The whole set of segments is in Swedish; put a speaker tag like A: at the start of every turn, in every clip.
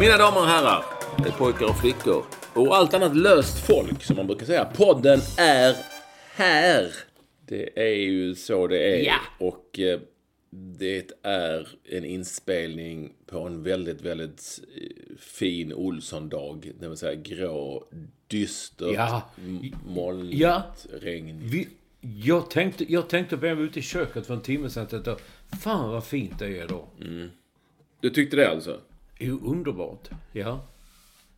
A: Mina damer och herrar, pojkar och flickor och allt annat löst folk som man brukar säga. Podden är här. Det är ju så det är.
B: Ja.
A: Och eh, det är en inspelning på en väldigt, väldigt eh, fin Olsson-dag. Det vill säga grå, dystert,
B: Ja.
A: molnigt,
B: Ja.
A: regn.
B: Vi, jag, tänkte, jag tänkte på ute i köket för en timme sedan. Fan vad fint det är då.
A: Du tyckte det alltså?
B: Det är ju underbart. Ja.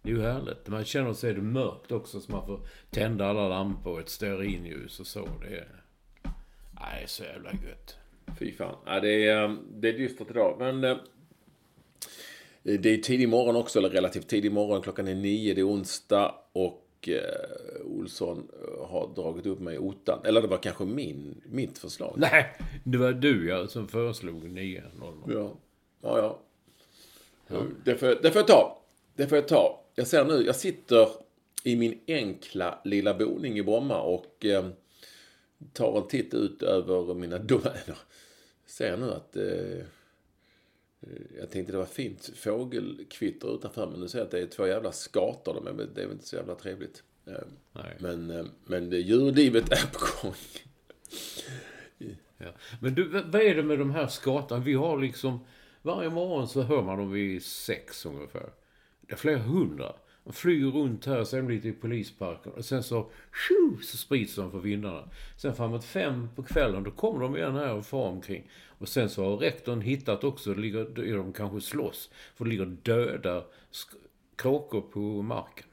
B: Det är ju härligt. Man känner sig det mörkt också så man får tända alla lampor och ett stearinljus och så. Det är... Nej, så jävla gött.
A: Fy fan. Ja, det, är, eh, det är dystert idag. Men eh, det är tidig morgon också, eller relativt tidig morgon. Klockan är nio, det är onsdag och eh, Olsson eh, har dragit upp mig i ottan. Eller det var kanske min, mitt förslag.
B: Nej, det var du ja, som föreslog 9.00.
A: Ja, ja. ja. Det, får, det får jag ta. Det får jag ta. Jag ser nu, jag sitter i min enkla lilla boning i Bromma och eh, tar en titt ut över mina domäner. Ser nu att eh, jag tänkte det var fint fågelkvitter utanför men nu ser jag att det är två jävla skator men det är väl inte så jävla trevligt. Eh,
B: Nej.
A: Men, eh, men det, djurlivet är på gång.
B: Ja. Men du, vad är det med de här skatorna? Vi har liksom... Varje morgon så hör man dem vid sex ungefär. Det är flera hundra. De flyger runt här, sen det i polisparken. Och sen så... Tju, så sprids de för vindarna. Sen framåt fem på kvällen, då kommer de igen här och far omkring. Och sen så har rektorn hittat också, ligger, då är de kanske slåss. För det ligger döda kråkor på marken.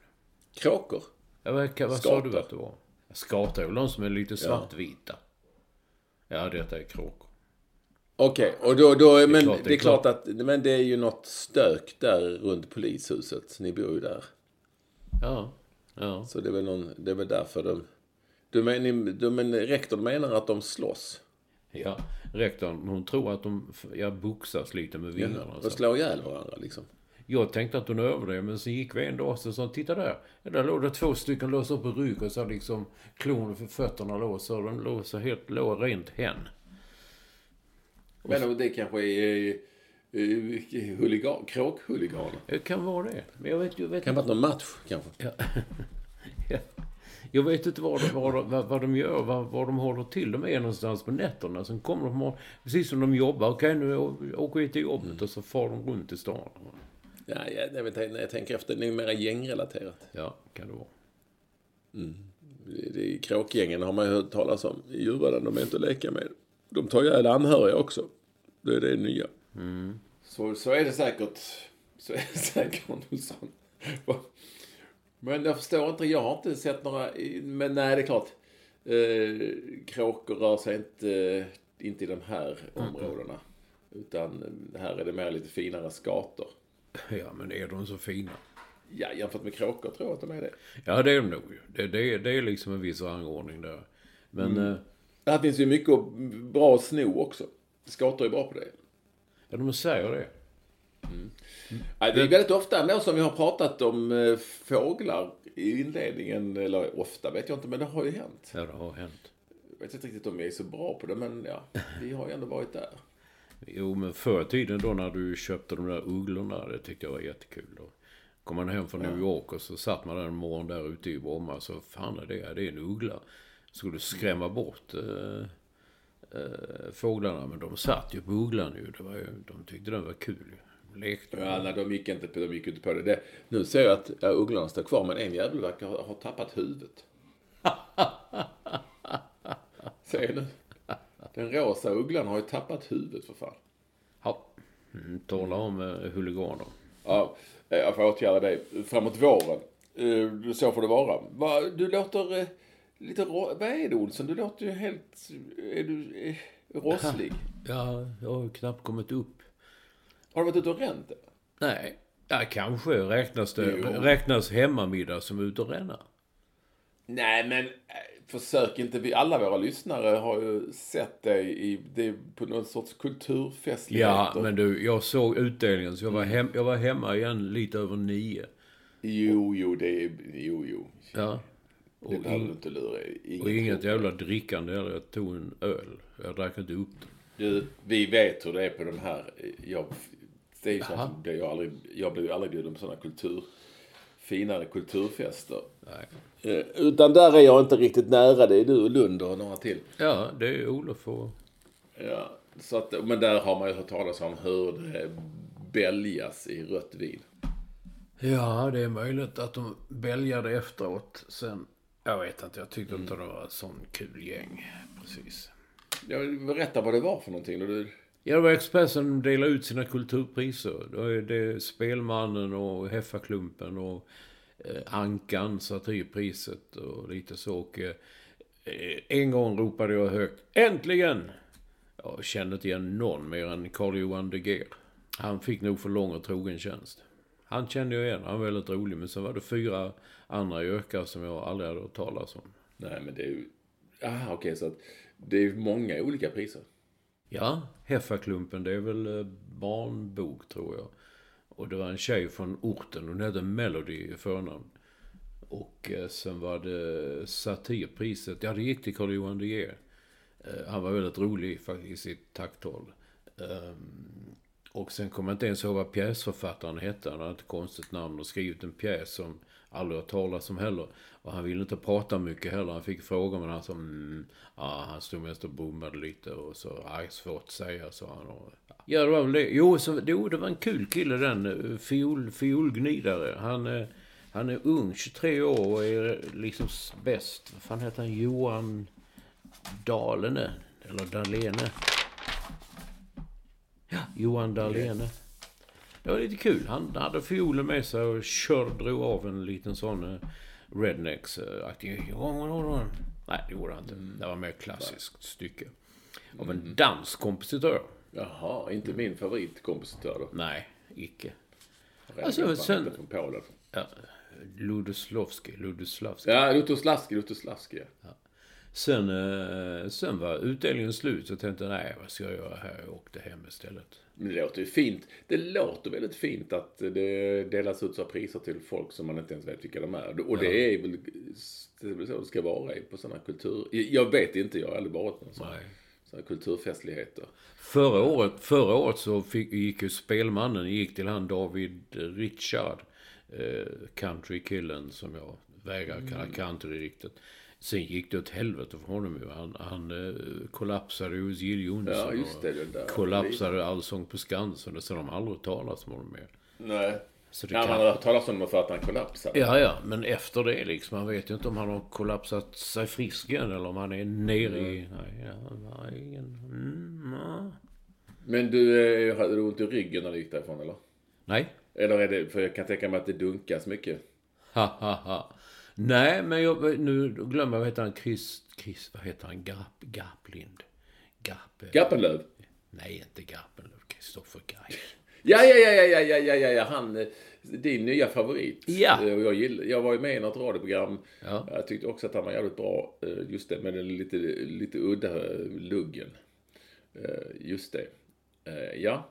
A: Kråkor.
B: Ja, vad vad sa du att det var? Skator är väl de som är lite svartvita. Ja, detta är kråkor.
A: Okej, och då, då men
B: klart,
A: det är klart att, men det är ju något stök där runt polishuset. Ni bor ju där.
B: Ja. Ja.
A: Så det är väl, någon, det är väl därför de... Du men, du, men rektorn menar att de slåss?
B: Ja, rektorn, hon tror att de ja, boxas lite med vingarna. och
A: Och
B: så.
A: slår ihjäl varandra liksom?
B: Jag tänkte att hon överdrev, men sen gick vi en dag och sa titta där. Ja, där låg det två stycken låsa i rygg och så liksom klon för fötterna låg så de låg så helt låg rent hen.
A: Men det kanske är uh, huligan, kråkhuliganer?
B: Det kan vara det. Men jag vet, jag vet
A: Kan vara någon match kanske?
B: Ja. Ja. Jag vet inte vad de, vad, de- vad, vad de gör, vad, vad de håller till. De är någonstans på nätterna. Sen kommer de, och- precis som de jobbar. Okej, nu åker vi till jobbet och så far de runt i stan.
A: Ja, ja, jag vet, när jag tänker efter, det är mer gängrelaterat.
B: Ja, kan det vara.
A: Det, det, kråkgängen har man ju hört talas om. I Djurgården, de är inte att leka med. De tar ihjäl anhöriga också. Det är det nya. Så, så är det säkert. Så är det säkert. Men jag förstår inte, jag har inte sett några, men nej det är klart. Eh, kråkor rör sig inte, inte i de här områdena. Utan här är det mer lite finare skator.
B: Ja, men är de så fina?
A: Ja, jämfört med kråkor tror jag att de är det.
B: Ja, det är de nog ju. Det, det, det är liksom en viss rangordning där. Men... eh,
A: Här finns ju mycket bra att sno också. Skator är bra på det.
B: Ja, de säger det.
A: Nej, det är väldigt ofta ändå som vi har pratat om eh, fåglar i inledningen. Eller ofta vet jag inte, men det har ju hänt.
B: Ja, det har hänt.
A: Jag vet inte riktigt om jag är så bra på det, men ja, vi har ju ändå varit där.
B: Jo, men förr tiden då när du köpte de där ugglorna, det tyckte jag var jättekul. Då kom man hem från New York och så satt man där en morgon där ute i Bromma. Så fan är det? Det är en uggla. Skulle skrämma bort eh, eh, fåglarna. Men de satt ju på ugglan ju. Det var ju. De tyckte den var kul ju. Lekte med
A: Ja, nej, de gick inte, de gick inte på det. det. Nu ser jag att ja, ugglorna står kvar, men en jävel verkar ha, ha tappat huvudet. Se nu. Den rosa ugglan har ju tappat huvudet för fan.
B: Ja. Mm, tala om eh, huliganer.
A: Ja, jag får åtgärda det framåt våren. Så får det vara. Va, Du låter lite... Vad är det Olsson? Du låter ju helt... Är du eh, rosslig?
B: Ja, jag har knappt kommit upp.
A: Har du varit ute och ränt?
B: Nej. Ja, kanske räknas det.
A: Jo.
B: Räknas hemmamiddag som ut och ränna.
A: Nej, men eh, försök inte. Vi, alla våra lyssnare har ju sett dig i, det, är på någon sorts kulturfestligheter.
B: Ja, men du, jag såg utdelningen så jag var, hem, jag var hemma igen lite över nio.
A: Jo, jo, det är... Jo, jo.
B: Ja.
A: Det
B: Och,
A: behöver du
B: in,
A: inte lura. Inget
B: och inget jävla drickande heller. Jag tog en öl. Jag drack inte upp den.
A: Du, vi vet hur det är på de här. Jag, det är ju så att jag, jag, aldrig, jag blir ju aldrig bjuden på sådana kultur, finare kulturfester.
B: Nej.
A: Eh, Utan där är jag inte riktigt nära. Det är du och Lund och några till.
B: Ja, det är Olof och...
A: Ja, så att, men där har man ju hört talas om hur det bäljas i rött vin.
B: Ja, det är möjligt att de bälgade efteråt. Sen, jag vet inte, jag tyckte inte det var ett sån kul gäng. Precis.
A: Jag berätta vad det var för någonting. Du,
B: Ja, det var Expressen som delade ut sina kulturpriser. Då är det Spelmannen och Heffaklumpen och eh, Ankan, satirpriset och lite så. Och, eh, en gång ropade jag högt Äntligen! Jag kände inte igen någon mer än Carl-Johan De Geer. Han fick nog för lång och trogen tjänst. Han kände jag igen, han var väldigt rolig. Men sen var det fyra andra gökar som jag aldrig hade hört talas om.
A: nej, men det är ju... Aha, okej, så att det är många olika priser.
B: Ja, Heffaklumpen, det är väl eh, barnbok tror jag. Och det var en tjej från orten, hon hette Melody i förnamn. Och eh, sen var det satirpriset, ja det gick till Carl-Johan De Geer. Eh, Han var väldigt rolig faktiskt i sitt tacktal. Och sen kommer jag inte ens ihåg vad pjäsförfattaren hette. Han hade ett konstigt namn och skrivit en pjäs som aldrig har talas om heller. Och han ville inte prata mycket heller. Han fick frågor men han sa mm, ja, han stod mest och bommade lite och så, aj, svårt att säga, sa han. Och, ja, det var väl det. Jo, så, jo, det var en kul kille den, eh, fiol, fiolgnidare. Han, eh, han är ung, 23 år och är eh, liksom bäst. Vad fan heter han? Johan Dalene? Eller Dalene? Ja, Johan Dahlene. Det var lite kul. Han hade fiolen med sig och kör, drog av en liten sån uh, rednecks-aktig... Nej, det gjorde han inte. Det var mer klassiskt stycke. Av en dansk kompositör.
A: Jaha, inte min favoritkompositör då.
B: Nej, icke.
A: Alltså,
B: sen-
A: Från Polen.
B: Ja, Ludoslavski. Ludoslavski.
A: Ja, Lutoslavski, Lutoslavski. Ja.
B: Sen, eh, sen var utdelningen slut. Så jag tänkte, nej, vad ska jag göra här? Jag åkte hem istället.
A: Det låter ju fint. Det låter väldigt fint att det delas ut så priser till folk som man inte ens vet vilka de är. Och det är väl det är väl så det ska vara på sådana kultur... Jag vet inte, jag har aldrig varit på sådana,
B: Nej.
A: kulturfestligheter.
B: Förra året, förra året så fick, gick ju Spelmannen gick till han David Richard. Eh, countrykillen som jag vägrar kalla country riktigt. Sen gick det åt helvete för honom ju. Han, han eh, kollapsade hos Jill Johnson.
A: Ja, just det, den där.
B: Kollapsade Allsång på Skansen. Och sen har de aldrig talat om honom mer.
A: Nej.
B: Så det
A: Ja,
B: kan-
A: man har talas om det för att han kollapsade.
B: Ja, ja, men efter det liksom. Man vet ju inte om han har kollapsat sig frisk igen eller om han är nere i... Nej, ja, ingen... Mm, ja.
A: Men du, eh, hade du ont i ryggen när du gick därifrån eller?
B: Nej.
A: Eller är det, för jag kan tänka mig att det dunkas mycket.
B: Ha, ha, ha. Nej, men jag, nu glömmer jag, vad heter han? Chris, Chris vad heter han? Garp, Garplind? Garp...
A: Garpenlöv?
B: Nej, inte Garpenlöv. Kristoffer Gaj.
A: Ja, ja, ja, ja, ja, ja, ja, ja, han, eh, din nya favorit.
B: Ja.
A: Eh, Och jag, gill, jag var ju med i något radioprogram.
B: Ja.
A: Jag tyckte också att han var jävligt bra. eh, Just det, med den lite, lite udda eh, luggen. Eh, Just det. Eh, Ja.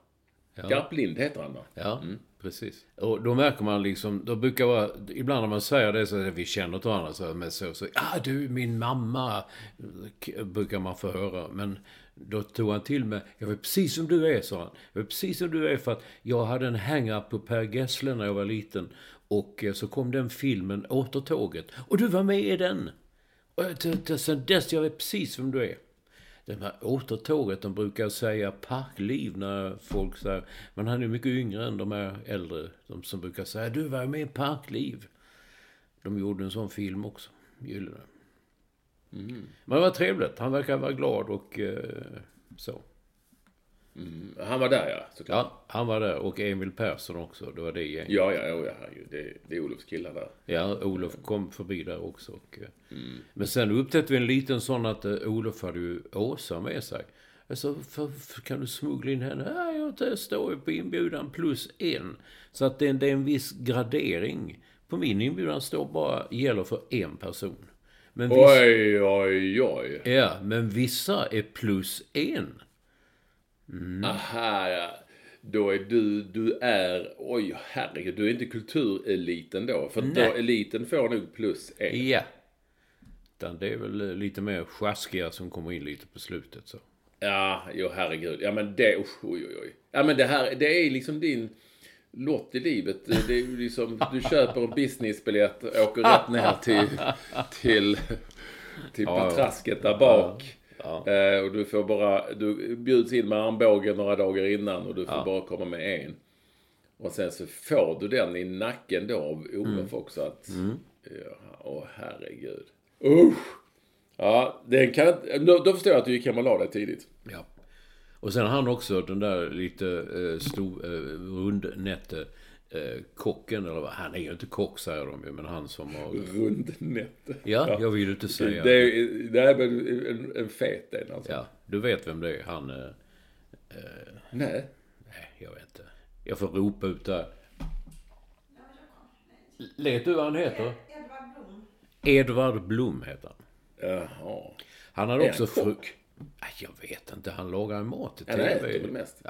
A: Garplind heter han va?
B: Ja, precis. Och då märker man liksom, då brukar vara, ibland när man säger det så att vi känner inte varandra så, men så, så ah du, min mamma, brukar man få höra. Men då tog han till med, jag är precis som du är, sa han. Jag är precis som du är för att jag hade en hang-up på Per Gessle när jag var liten. Och eh, så kom den filmen, Återtåget. Och du var med i den! Och sen dess, jag är precis som du är. Det här återtåget, de brukar säga parkliv när folk säger, men han är mycket yngre än de är äldre, de som brukar säga, du var med i parkliv. De gjorde en sån film också, Gyllene. Men det var trevligt, han verkar vara glad och eh, så.
A: Han var där ja, såklart.
B: Ja, han var där och Emil Persson också, det var det gänget.
A: Ja, ja, ja, ja herregud. Det, det är Olofs killar där.
B: Ja, Olof kom förbi där också. Och, eh, Men sen upptäckte vi en liten sån att eh, Olof hade ju Åsa med sig. Alltså, för, för, kan du smuggla in henne? Nej, jag står ju på inbjudan plus en. Så att det, är- det är en viss gradering. På min inbjudan står bara, gäller för en person. Men vissa,
A: Oj, oj, oj.
B: ja, men vissa är plus en.
A: Aha, ja. Då är du, du är, oj herregud, du är inte kultureliten då. För då eliten får nog plus en.
B: Ja. Utan det är väl lite mer sjaskiga som kommer in lite på slutet så.
A: Ja, jo herregud. Ja men det, usch, oj, oj, oj. Ja men det här, det är liksom din lott i livet. Det är liksom, du köper en businessbiljett och åker rätt ner till, till, till patrasket där bak. Eh, och du får bara, du bjuds in med armbågen några dagar innan och du får bara komma med en. Och sen så får du den i nacken då av Olof också att, ja, åh herregud. Usch! Ja, den kan, då, då förstår jag att du gick hem och la dig tidigt.
B: Ja. Och sen har han också den där lite eh, stor, eh, rundnätte eh, kocken, eller vad, han är ju inte kock säger de ju, men han som har...
A: Rundnätte.
B: Ja, jag vill inte säga.
A: Det är, det är väl en, en fet en alltså.
B: Ja, du vet vem det är. Han... Eh,
A: Nej.
B: nej, jag vet inte. Jag får ropa ut där. Vet du vad han heter?
C: Edvard Blom.
B: Edvard Blom heter han.
A: Jaha.
B: Han hade
A: Är
B: också
A: han
B: fru... jag vet inte. Han lagar mat till
A: Han äter
B: TV.
A: väl mest?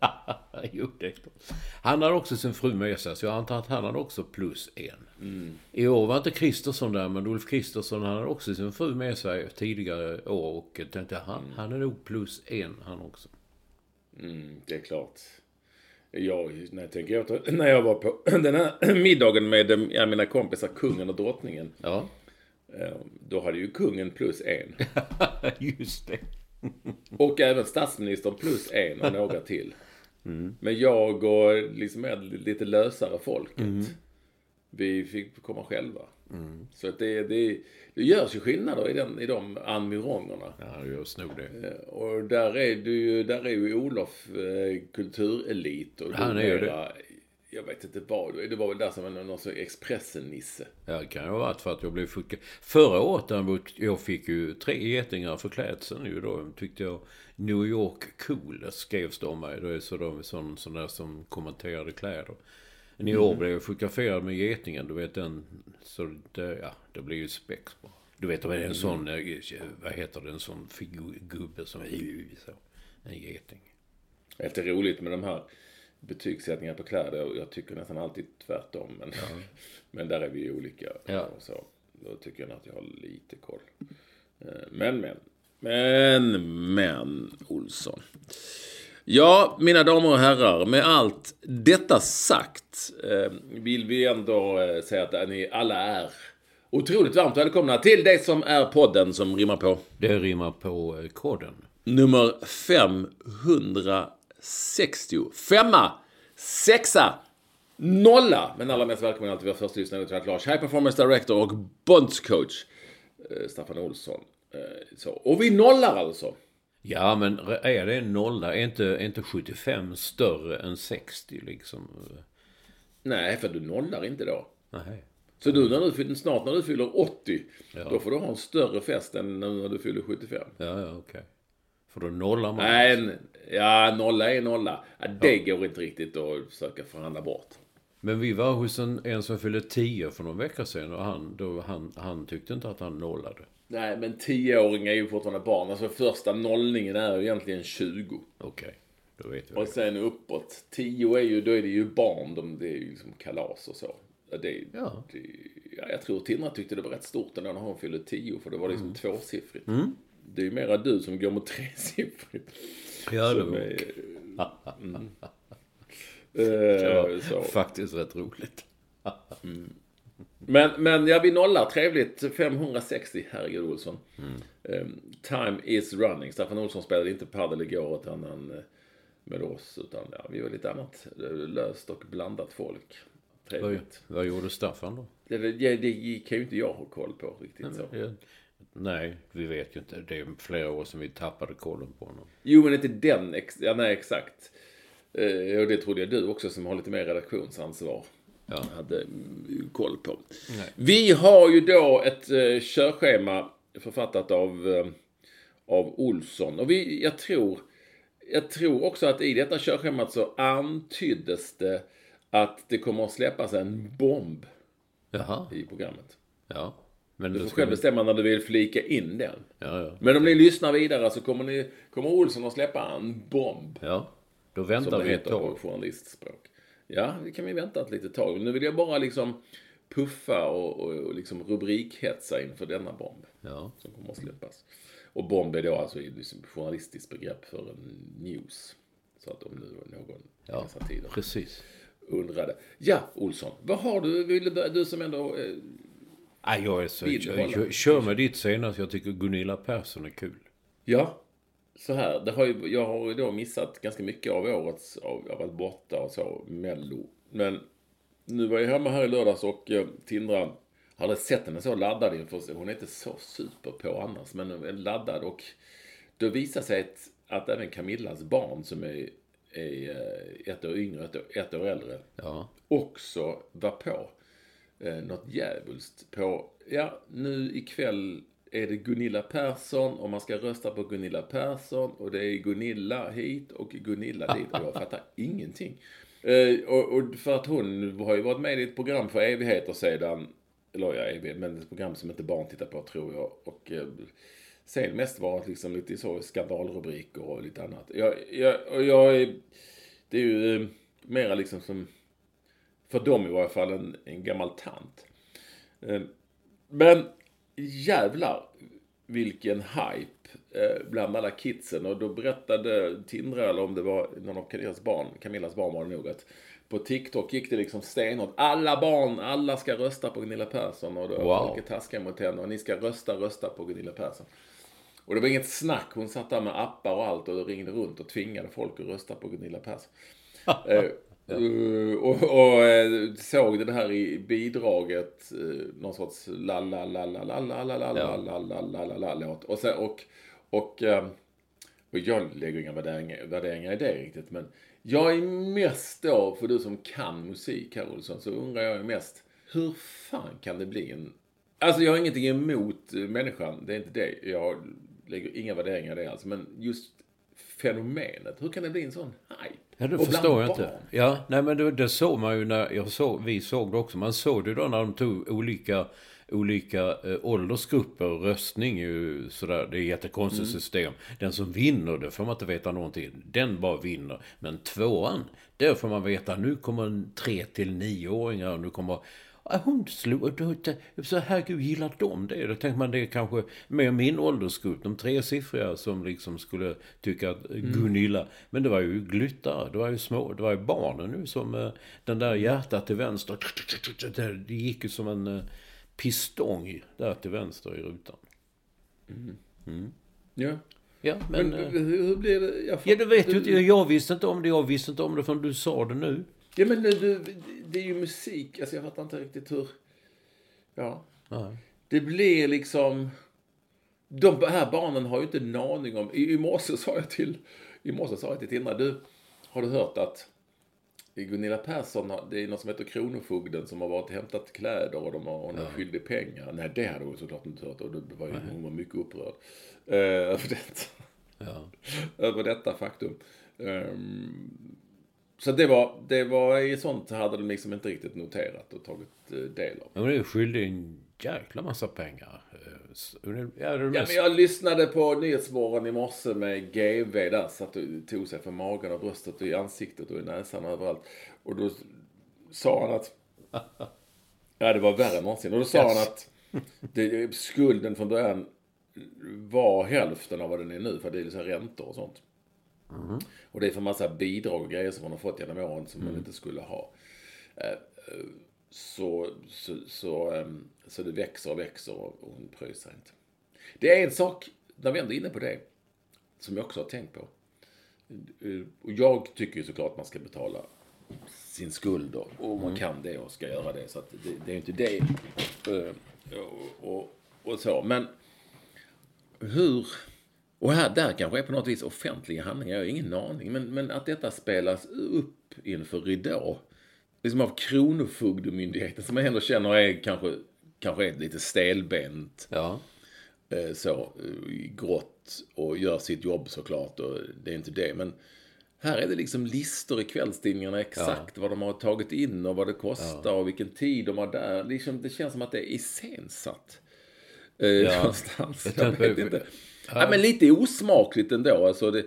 B: jo, det är klart. Han hade också sin fru med sig, så jag antar att han hade också plus en.
A: Mm.
B: I år var inte Kristersson där, men Ulf Kristersson hade också sin fru med sig tidigare år och jag tänkte han,
A: Mm.
B: han är nog plus en han också.
A: Mm, det är klart. Jag, när jag tänker när jag var på den här middagen med eh, ja, mina kompisar, kungen och drottningen.
B: Ja,
A: eh, Då hade ju kungen plus en.
B: just det.
A: Och även statsministern plus en och några till. Men jag och liksom lite lösare folket. Vi fick komma själva. Så att det, det, det görs ju skillnader i, den, i de environgerna.
B: Ja, det görs nog det.
A: Eh, Och där är, du, där är ju Olof eh, kulturelit. Och
B: Han är ju
A: mera- Jag vet inte vad. Det var väl där som någon sorts Expressen-nisse.
B: Ja, det kan ju ha varit för att jag blev fuckad. Förra året däremot, jag fick ju tre getingar för klädseln ju då. Tyckte jag New York cool, skrevs det om mig. Det är så de, sån, sån där som kommenterade kläder. Men i år blev jag fotograferad med getingen, du vet den. Så det, ja, det blir ju spex på. Du vet, det är en sån, eh, vad heter det, en sån figurgubbe som är så. En geting.
A: Det är lite roligt med de här betygssättningarna på kläder. Jag tycker nästan alltid tvärtom. Men, men där är vi olika.
B: Ja.
A: Och så. Då tycker jag att jag har lite koll. Eh, Men, men. Men, men, Olsson. Ja, mina damer och herrar, med allt detta sagt eh, vill vi ändå eh, säga att ni alla är otroligt varmt välkomna till det som är podden som rimmar på
B: Det rimmar på eh, koden.
A: nummer 560. Femma, sexa, nolla. Men allra mest välkommen alltid vår första lyssnare till Lars, High Performance Director och Bondscoach eh, Staffan Olsson. Eh, så. Och vi nollar alltså.
B: Ja, men är det en nolla? Är inte, är inte 75 större än 60 liksom?
A: Nej, för du nollar inte då.
B: Nej.
A: Så du, när du, snart när du fyller 80, då får du ha en större fest än när du fyller 75.
B: Ja, ja, okej. För då nollar man.
A: Nej, en, ja, nolla är nolla. Ja, det går inte riktigt att försöka förhandla bort.
B: Men vi var hos en, en som fyllde 10 för någon vecka sedan och han, då, han, han tyckte inte att han nollade.
A: Nej, men 10-åringar är ju fortfarande barn. Alltså första nollningen är ju egentligen 20.
B: Okej. då vet vi.
A: Och sen uppåt. 10 är ju, då är det ju barn. De, det är ju liksom kalas och så. Det,
B: Ja.
A: det, ja, jag tror Tindra tyckte det var rätt stort ändå när hon fyllde 10. För det var liksom
B: Mm.
A: tvåsiffrigt. Det är ju mera du som går mot tresiffrigt.
B: Ja, det
A: är,
B: det
A: eh,
B: var
A: så.
B: faktiskt rätt roligt.
A: Men, men ja, vi nollar. Trevligt. 560, herregud Olsson.
B: Mm.
A: Ehm, time is running. Staffan Olsson spelade inte padel igår utan han, eh, med oss. Utan ja, vi var lite annat eh, löst och blandat folk.
B: Vad,
A: Trevligt.
B: vad gjorde Staffan då?
A: Det, det, det kan ju inte jag ha koll på riktigt så.
B: Ja, Nej, vi vet ju inte. Det är flera år sedan vi tappade kollen på honom.
A: Jo, men inte den. Ex ja, nej, exakt. Eh, och det trodde jag du också som har lite mer redaktionsansvar.
B: Ja.
A: hade mm, koll på. Vi har ju då ett eh, körschema författat av, eh, av Olsson. Och vi, jag tror, jag tror också att i detta körschemat så antyddes det att det kommer att släppas en bomb
B: Jaha,
A: i programmet.
B: ja. Men
A: Du får
B: ska
A: själv
B: vi...
A: bestämma när du vill flika in den.
B: Ja, ja.
A: Men om ni lyssnar vidare så kommer, ni, kommer Olsson att släppa en bomb.
B: ja. Då
A: Som
B: väntar
A: det
B: vi ett tag.
A: journalistspråk. Ja, det kan vi vänta ett litet tag. Nu vill jag bara liksom puffa och, och, och liksom rubrikhetsa inför denna bomb
B: Ja.
A: som kommer att släppas. Och bomb är då alltså ett journalistiskt begrepp för en news. Så att om nu någon
B: Ja,
A: dessa tider
B: precis.
A: undrade. Ja, Olsson, vad har du, vill du, du som ändå... Eh,
B: Nej, jag är så...
A: Vill
B: Kör, med ditt senast. Jag tycker Gunilla Persson är kul.
A: ja, så här, det har ju, jag har ju då missat ganska mycket av årets, av, jag har varit borta och så, mello. Men nu var jag hemma här i lördags och eh, Tindra hade sett henne så laddad inför, hon är inte så super på annars, men laddad och då visade sig att, att även Camillas barn som är, är eh, ett år yngre, ett år, ett år äldre,
B: Ja.
A: också var på eh, något djävulskt på, ja, nu ikväll är det Gunilla Persson och man ska rösta på Gunilla Persson och det är Gunilla hit och Gunilla dit och jag fattar ingenting. Eh, och, och för att hon har ju varit med i ett program för evigheter sedan, eller ja, evighet, men ett program som inte barn tittar på tror jag. Och eh, sen mest varit liksom lite så skandalrubriker och lite annat. Jag, jag, och jag är, det är ju eh, mera liksom som för dem i varje fall en, en gammal tant. Eh, Men jävlar vilken hype eh, bland alla kidsen. Och då berättade Tindra, eller om det var någon av Camillas barn, Camillas barn var det nog, att på TikTok gick det liksom stenhårt. Alla barn, alla ska rösta på Gunilla Persson. Och då
B: Wow.
A: folk är taskiga mot henne. Och ni ska rösta, rösta på Gunilla Persson. Och det var inget snack. Hon satt där med appar och allt och ringde runt och tvingade folk att rösta på Gunilla Persson. Eh, eh, och, och eh, såg det här i bidraget, eh, någon sorts la la la la la la la la la la la la la la låt. Och, sen, och, och, eh, och jag lägger inga värderingar, värderingar i det riktigt, men jag är mest då, för du som kan musik här Olsson, så undrar jag mest, hur fan kan det bli en... Alltså jag har ingenting emot eh, människan, det är inte det. Jag lägger inga värderingar i det alltså, men just fenomenet, hur kan det bli en sån hype?
B: Ja, det
A: Och
B: förstår jag inte. Ja, nej men det, det såg man ju när jag såg, vi såg det också. Man såg det då när de tog olika, olika eh, åldersgrupper och röstning ju sådär. Det är ett jättekonstigt
A: Mm.
B: system. Den som vinner, det får man inte veta någonting. Den bara vinner. Men tvåan, där får man veta, nu kommer en tre till nioåringar och nu kommer hon slog... Så herregud, gillar de det? Då tänkte man det är kanske mer min åldersgrupp, de tresiffriga, som liksom skulle tycka att
A: Mm.
B: Gunilla... Men det var ju glyttare, det var ju små, det var ju barnen nu som... eh, Den där hjärtat till vänster, det- gick ju som en eh, pistong där till vänster i rutan.
A: Ja.
B: Ja, men...
A: Men,
B: eh,
A: hur, hur blir det? Jag
B: Ja, det vet du inte. Jag visste inte om det. Jag visste inte om det förrän du sa det nu.
A: Ja, men du, det är ju musik. Alltså jag fattar inte riktigt hur... Ja.
B: Nej.
A: Det blir liksom... De här barnen har ju inte en aning om... I, i morse sa jag till... I morse sa jag till Tindra, du, har du hört att Gunilla Persson, det är något som heter Kronofogden som har varit och hämtat kläder och de har, hon är skyldig pengar. Nej, det hade hon såklart inte hört och det var ju, hon var mycket upprörd eh, över detta.
B: Ja.
A: över detta faktum. Ehm, så det var, det var i sånt hade de liksom inte riktigt noterat och tagit eh, del av.
B: Men är skyldig en jäkla massa pengar. Eh, Ja, det
A: Ja,
B: mest...
A: men jag lyssnade på Nyhetsmorgon i morse med GV där. Satt och tog sig för magen och bröstet och i ansiktet och i näsan och överallt. Och då sa han att... Ja, det var värre än någonsin. Och då sa
B: Yes.
A: han att det, skulden från början var hälften av vad den är nu. För det är liksom räntor och sånt. Och det är för massa bidrag och grejer som man har fått genom åren som man inte skulle ha. Eh, eh, Så, så, så, ehm, så det växer och växer och hon pröjsar inte. Det är en sak, när vi ändå är inne på det, som jag också har tänkt på. Eh, Och jag tycker ju såklart man ska betala sin skuld och, och man kan det och ska göra det. Så att det, det är inte det. Och, och, och så. Men hur... Och här, där kanske är på något vis offentliga handlingar, jag har ingen aning. Men, men att detta spelas upp inför ridå. Liksom av Kronofogdemyndigheten som man ändå känner är kanske, kanske är lite stelbent
B: Ja.
A: eh, så, eh, grått och gör sitt jobb såklart och det är inte det. Men här är det liksom listor i kvällstidningarna exakt vad de har tagit in och vad det kostar och vilken tid de har där. Liksom, det känns som att det är iscensatt. Eh, någonstans.
B: Jag
A: Jag vet inte. Ja. men lite osmakligt ändå. Alltså det,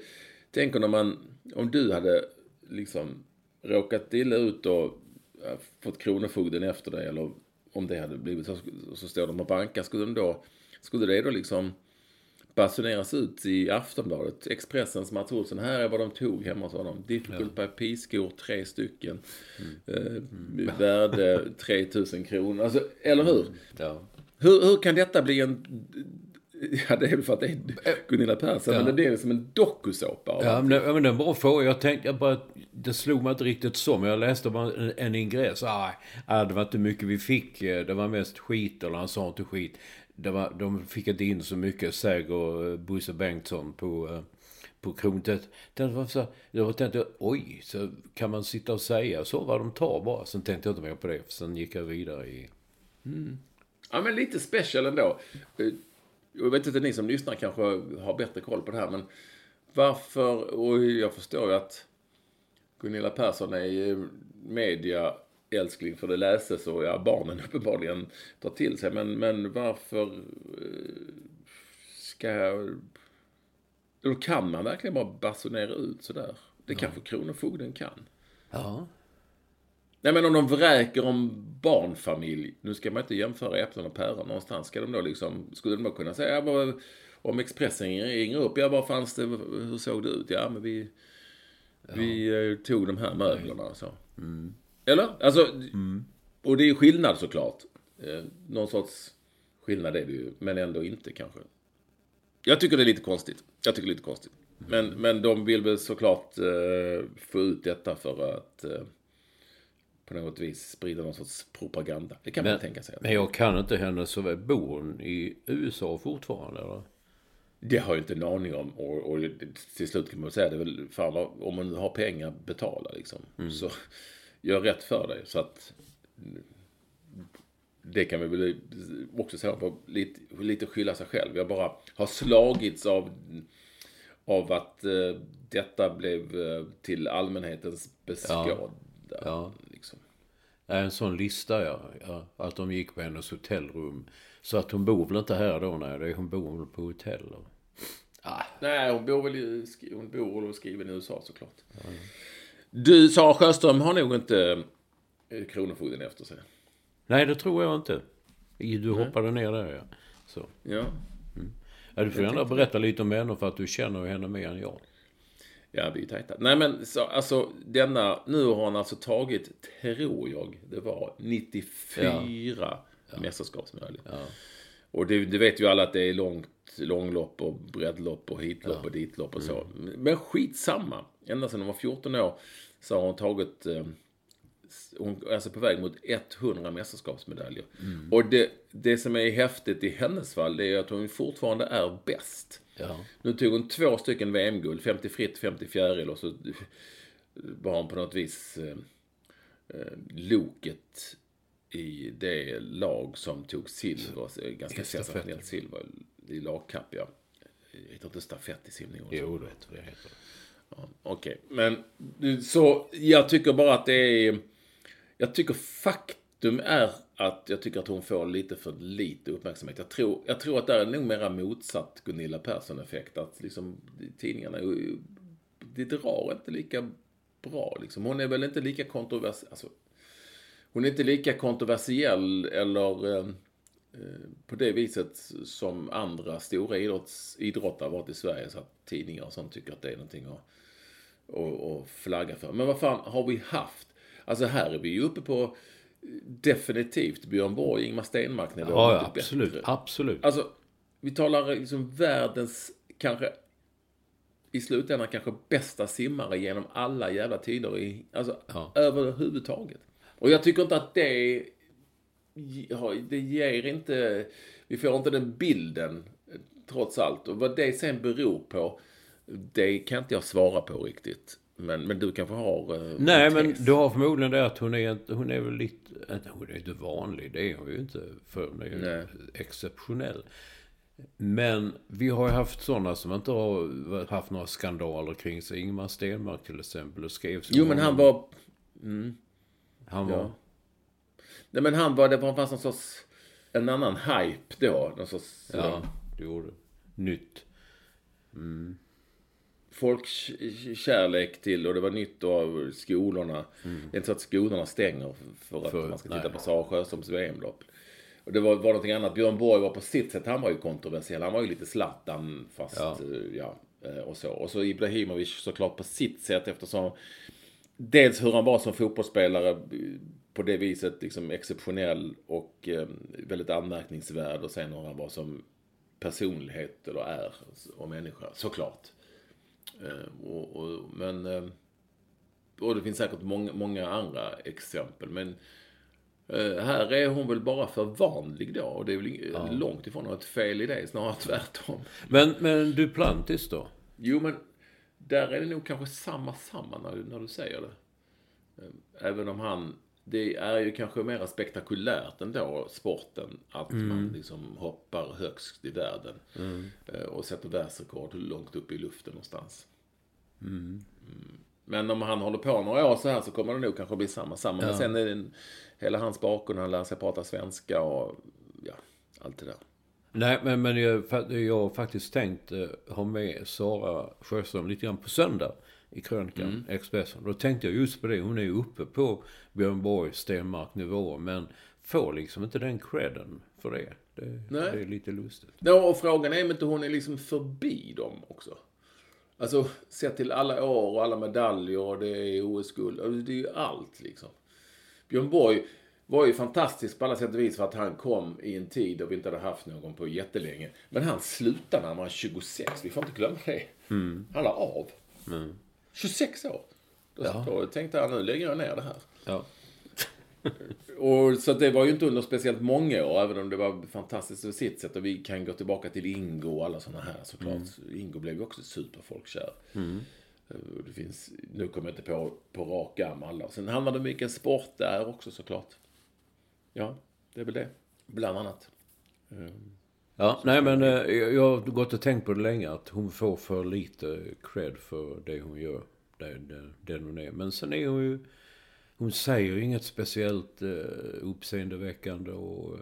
A: tänk när man, om du hade liksom råkat illa ut och ja, fått Kronofogden efter dig eller om det hade blivit så, så står de och bankar. Skulle, de då, skulle det då liksom basuneras ut i Aftonbladet, Expressens Mats Olsson, här är vad de tog hemma hos honom. Difficult by P-skor, tre stycken. Eh, värde 3000 kronor. Alltså, eller hur?
B: ja.
A: hur? Hur kan detta bli en... Ja, det är väl för att det är Gunilla Persson, men det blir som en dokusåpa.
B: Ja, men det, ja, men det är en bra fråga. Jag tänkte, jag bara, det slog mig inte riktigt så, men jag läste bara en, en ingress. Ah, det var inte mycket vi fick. eh, Det var mest skit, eller han sa inte skit. Det var, de fick inte in så mycket, Säg och eh, Bosse Bengtsson på, eh, på Krontet. Det var så, jag tänkte, oj, så kan man sitta och säga så vad de tar bara. Sen tänkte jag inte mer på det, för sen gick jag vidare i...
A: Ja, men lite special ändå. Jag vet inte, ni som lyssnar kanske har bättre koll på det här, men varför, och jag förstår ju att Gunilla Persson är ju media älskling för det läses och ja, barnen uppenbarligen tar till sig. Men, men varför eh, ska... Eller kan man verkligen bara basunera ut sådär? Det kanske Kronofogden kan.
B: Ja.
A: Nej men om de vräker om barnfamilj, nu ska man inte jämföra äpplen och päron någonstans. Ska de då liksom, skulle de då kunna säga, ja, vad, om Expressen ringer upp, ja vad fanns det, hur såg det ut? Ja men vi, vi eh, tog de här möblerna och så. Eller? Alltså, och det är skillnad såklart. Eh, någon sorts skillnad är det ju, men ändå inte kanske. Jag tycker det är lite konstigt. Jag tycker det är lite konstigt. Men, men de vill väl såklart eh, få ut detta för att eh, på något vis sprida någon sorts propaganda. Det kan man
B: Men,
A: tänka sig.
B: men jag kan inte henne så väl. Bor hon i USA fortfarande eller?
A: Det har jag inte en aning om. Och, och till slut kan man säga det är väl, fan vad, om man har pengar, betala liksom. Så gör rätt för dig. Så att det kan vi väl också säga på lite, lite skylla sig själv. Jag bara har slagits av, av att eh, detta blev eh, till allmänhetens beskåda.
B: Ja.
A: Liksom.
B: En sån lista ja. ja. Att de gick på hennes hotellrum. Så att hon bor väl inte här då? Nej, hon bor väl på hotell. Och... Ah,
A: Nej, hon bor väl i, hon bor och skriven i USA såklart. Du, Sara Sjöström har nog inte eh, Kronofogden efter sig.
B: nej, det tror jag inte. Du hoppade ner där ja. Så.
A: Ja.
B: Ja, du får gärna berätta lite om henne för att du känner henne mer än jag.
A: Ja, vi är tajta. Nej, men så, alltså denna, nu har han alltså tagit, tror jag, det var 94 mästerskapsmedaljer. Och det, det vet ju alla att det är långt, långlopp och breddlopp och hitlopp och ditlopp och så. Men skitsamma. Ända sedan hon var 14 år så har hon tagit, eh, hon är alltså på väg mot 100 mästerskapsmedaljer. Och det, det som är häftigt i hennes fall, det är att hon fortfarande är bäst.
B: Ja.
A: Nu tog hon två stycken VM-guld, 50 fritt, 50 fjäril och så var hon på något vis eh, eh, loket i det lag som tog silver, så ganska sensationellt silver i lagkapp, ja. Det heter inte stafett i simning? också?
B: Jo, det heter.
A: Ja, Okej, men så jag tycker bara att det är... Jag tycker faktum är att jag tycker att hon får lite för lite uppmärksamhet. Jag tror, jag tror att det är nog mera motsatt Gunilla Persson-effekt. Att liksom tidningarna, det drar inte lika bra liksom. Hon är väl inte lika kontroversiell, alltså, hon är inte lika kontroversiell eller eh, eh, på det viset som andra stora idrotts, idrottare varit i Sverige. Så att tidningar och sånt tycker att det är någonting att, att, att flagga för. Men vad fan har vi haft? Alltså här är vi ju uppe på definitivt Björn Borg, Ingmar Stenmark nivå.
B: Ja, ja absolut. Bättre. Absolut.
A: Alltså, vi talar liksom världens kanske i slutändan kanske bästa simmare genom alla jävla tider i, alltså ja. överhuvudtaget. Och jag tycker inte att det, det ger inte, vi får inte den bilden trots allt. Och vad det sen beror på, det kan inte jag svara på riktigt. Men, men du kanske har... Uh,
B: Nej, men du har förmodligen det att hon är, hon är väl lite... Hon är inte vanlig, det är hon ju inte. För hon är ju exceptionell. Men vi har ju haft sådana som inte har haft några skandaler kring sig. Ingmar Stenmark till exempel. Och skrev
A: jo, men han var... Mm.
B: Han var... Ja.
A: Nej, men han var... Det fanns någon sorts... En annan hype då. Någon sorts...
B: Ja, det gjorde Nytt. Mm
A: folkkärlek till och det var nytt av skolorna. Mm. Det är inte så att skolorna stänger för att för, man ska titta nej. på Sara Sjöströms VM-lopp. Och det var, var någonting annat. Björn Borg var på sitt sätt, han var ju kontroversiell. Han var ju lite Zlatan fast, ja. Eh, ja, eh, och så. Och så Ibrahimovic såklart på sitt sätt eftersom dels hur han var som fotbollsspelare eh, på det viset liksom exceptionell och väldigt anmärkningsvärd och sen hur han var som personlighet eller är och människa såklart. Eh, och, och, men, eh, och det finns säkert många, många andra exempel. Men eh, här är hon väl bara för vanlig då. Och det är väl ja. långt ifrån något fel i det, snarare tvärtom.
B: Men, men Duplantis då?
A: Jo, men där är det nog kanske samma, samma när, när du säger det. Även om han det är ju kanske mer spektakulärt ändå, sporten. Att mm. man liksom hoppar högst i världen. Mm. Och sätter världsrekord långt upp i luften någonstans. Mm. mm. Men om han håller på några år så här så kommer det nog kanske bli samma, samma. Ja. Men sen är det hela hans bakgrund, han lär sig prata svenska och ja, allt det där.
B: Nej, men, men jag, jag har faktiskt tänkt eh, ha med Sara Sjöström lite grann på söndag i krönikan, mm. Expressen. Då tänkte jag just på det. Hon är ju uppe på Björn Borg, Stenmark nivå. Men får liksom inte den credden för det. Det, det är lite lustigt.
A: Ja, och frågan är om inte hon är liksom förbi dem också. Alltså, sett till alla år och alla medaljer och det är OS-guld. Alltså, det är ju allt liksom. Björn Borg var ju fantastisk på alla sätt och vis för att han kom i en tid då vi inte hade haft någon på jättelänge. Men han slutade när han var 26. Vi får inte glömma det. Mm. Han la av. Mm. 26 år. Då, ja. då tänkte han, nu lägger jag ner det här. Ja. och, så det var ju inte under speciellt många år, även om det var fantastiskt på sitt sätt. Och vi kan gå tillbaka till Ingo och alla sådana här såklart. Mm. Ingo blev ju också superfolkkär. Mm. Det finns, nu kommer jag inte på, på rak arm alla. Sen handlar det mycket sport där också såklart. Ja, det är väl det. Bland annat.
B: Ja, nej men eh, jag har gått och tänkt på det länge att hon får för lite cred för det hon gör. Den, den, den hon är. Men sen är hon ju... Hon säger inget speciellt uh, uppseendeväckande och... Uh,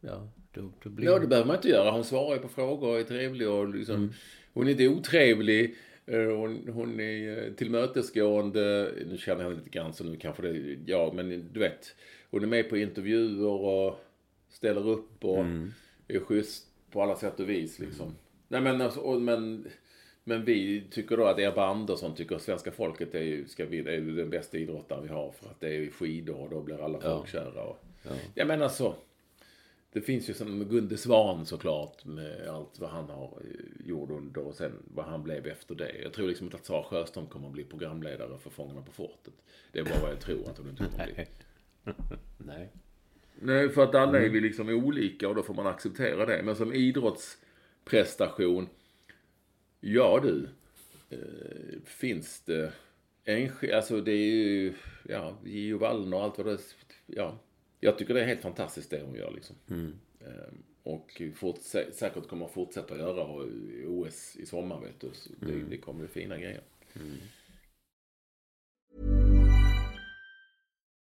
B: ja,
A: då, då blir... Ja, det behöver man inte göra. Hon svarar ju på frågor och är trevlig och liksom... Mm. Hon är inte otrevlig. Hon, hon är tillmötesgående. Nu känner jag henne lite grann så nu kanske det... Ja, men du vet. Hon är med på intervjuer och ställer upp och... Mm är schysst på alla sätt och vis liksom. Mm. Nej men alltså, och, men, men vi tycker då att Ebba Andersson tycker att svenska folket är ju, ska vi, är den bästa idrottare vi har för att det är skidor och då blir alla ja. folkkära. Och, ja. Jag menar så. Det finns ju som Gunde Svan såklart med allt vad han har eh, gjort under och sen vad han blev efter det. Jag tror liksom inte att Sara Sjöström kommer att bli programledare för Fångarna på fortet. Det är bara vad jag tror att hon inte kommer att bli.
B: Nej.
A: Nej, för att alla är vi liksom olika och då får man acceptera det. Men som idrottsprestation, ja du, eh, finns det enskilda, alltså det är ju, ja, Gio Wallner och allt vad det ja. Jag tycker det är helt fantastiskt det hon gör liksom. Mm. Eh, och fort, säkert kommer fortsätta göra OS i sommar vet du. Så det, mm. det kommer bli fina grejer. Mm.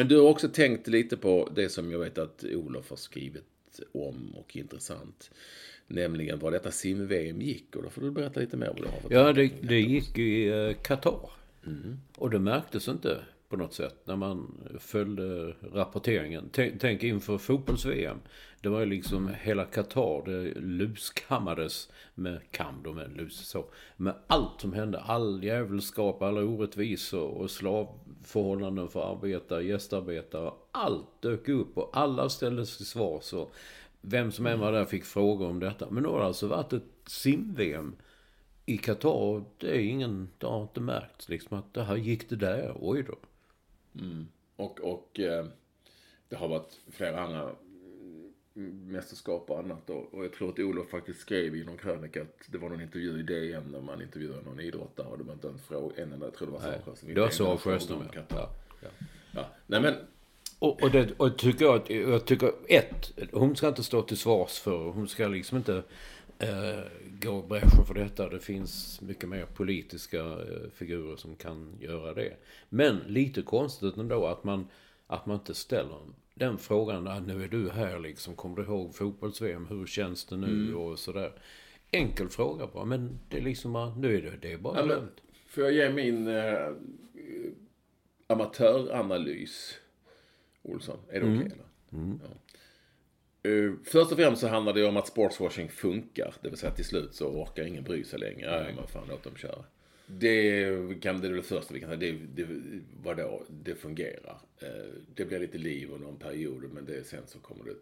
A: Men du har också tänkt lite på det som jag vet att Olof har skrivit om och intressant. Nämligen var detta sim-VM gick. Och då får du berätta lite mer vad du har
B: Ja, det, det gick i eh, Qatar. Och det märktes inte på något sätt när man följde rapporteringen. Tänk, tänk inför fotbolls-VM. Det var ju liksom hela Qatar, det luskammades med kam då med lus så. Med allt som hände, all djävulskap, alla orättvisor och förhållanden för arbetare, gästarbetare. Allt dök upp och alla ställdes till svars. Och vem som än var där fick frågor om detta. Men nu har det alltså varit ett sim-VM i Qatar. Det är ingen, det har inte märkts liksom att det här gick det där, oj då. Mm.
A: Och, och eh, det har varit flera andra mästerskap och annat. Och, och jag tror att Olof faktiskt skrev i någon krönika att det var någon intervju i DN när man intervjuade någon idrottare. Och det var inte en fråga, en enda, jag tror det var Sara.
B: Det var Sara Sjöström, ja. Ja,
A: Ja. Nej men,
B: Och, och, det, och tycker jag, att- jag tycker ett, hon ska inte stå till svars för, hon ska liksom inte eh, gå bräschen för detta. Det finns mycket mer politiska eh, figurer som kan göra det. Men lite konstigt ändå att man, att man inte ställer den frågan, ah, nu är du här liksom, kommer du ihåg fotbolls-VM, hur känns det nu och sådär. Enkel fråga bara, men det är liksom, bara, nu är det, det är bara
A: men,
B: glömt.
A: får jag ge min eh, amatöranalys, Olsson? Är det okej? eller? Ja. Eh, först och främst så handlar det om att sportswashing funkar. Det vill säga att till slut så orkar ingen bry sig längre. Ja, men fan, låt dem köra. Det, kan, det är det första vi kan säga. Det, det, vadå, det fungerar. Eh, det blir lite liv under en period, men det, sen så kommer det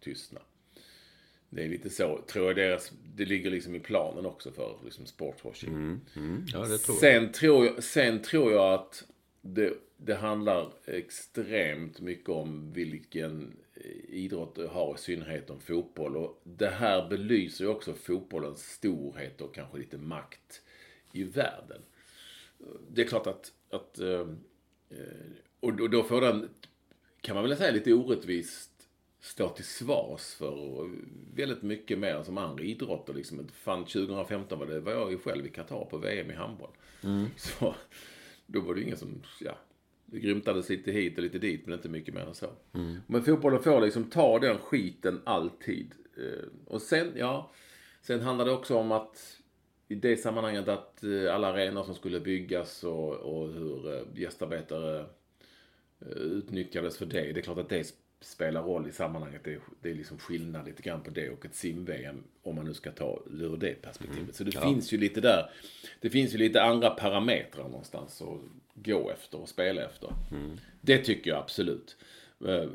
A: tystna. Det är lite så, tror jag deras, det ligger liksom i planen också för liksom sportswashing.
B: Ja, det tror jag.
A: Sen tror jag, sen tror jag att det, det handlar extremt mycket om vilken idrott du har, i synnerhet om fotboll. Och det här belyser ju också fotbollens storhet och kanske lite makt i världen. Det är klart att, att eh, och då- får den, kan man väl säga lite orättvist, stå till svars för väldigt mycket mer som andra idrotter. Liksom. Fan, 2015 var, det, var jag ju själv i Qatar på VM i handboll. Så då var det ingen som, ja, det grymtades lite hit och lite dit, men inte mycket mer än så. Men fotbollen får liksom ta den skiten alltid. Eh, Och sen, ja, sen handlar det också om att i det sammanhanget att eh, alla arenor som skulle byggas och, och hur eh, gästarbetare eh, utnyttjades för det. Det är klart att det spelar roll i sammanhanget. Det är, det är liksom skillnad lite grann på det och ett sim-VM om man nu ska ta ur det perspektivet. Så det finns ju lite där. Det finns ju lite andra parametrar någonstans att gå efter och spela efter. Det tycker jag absolut.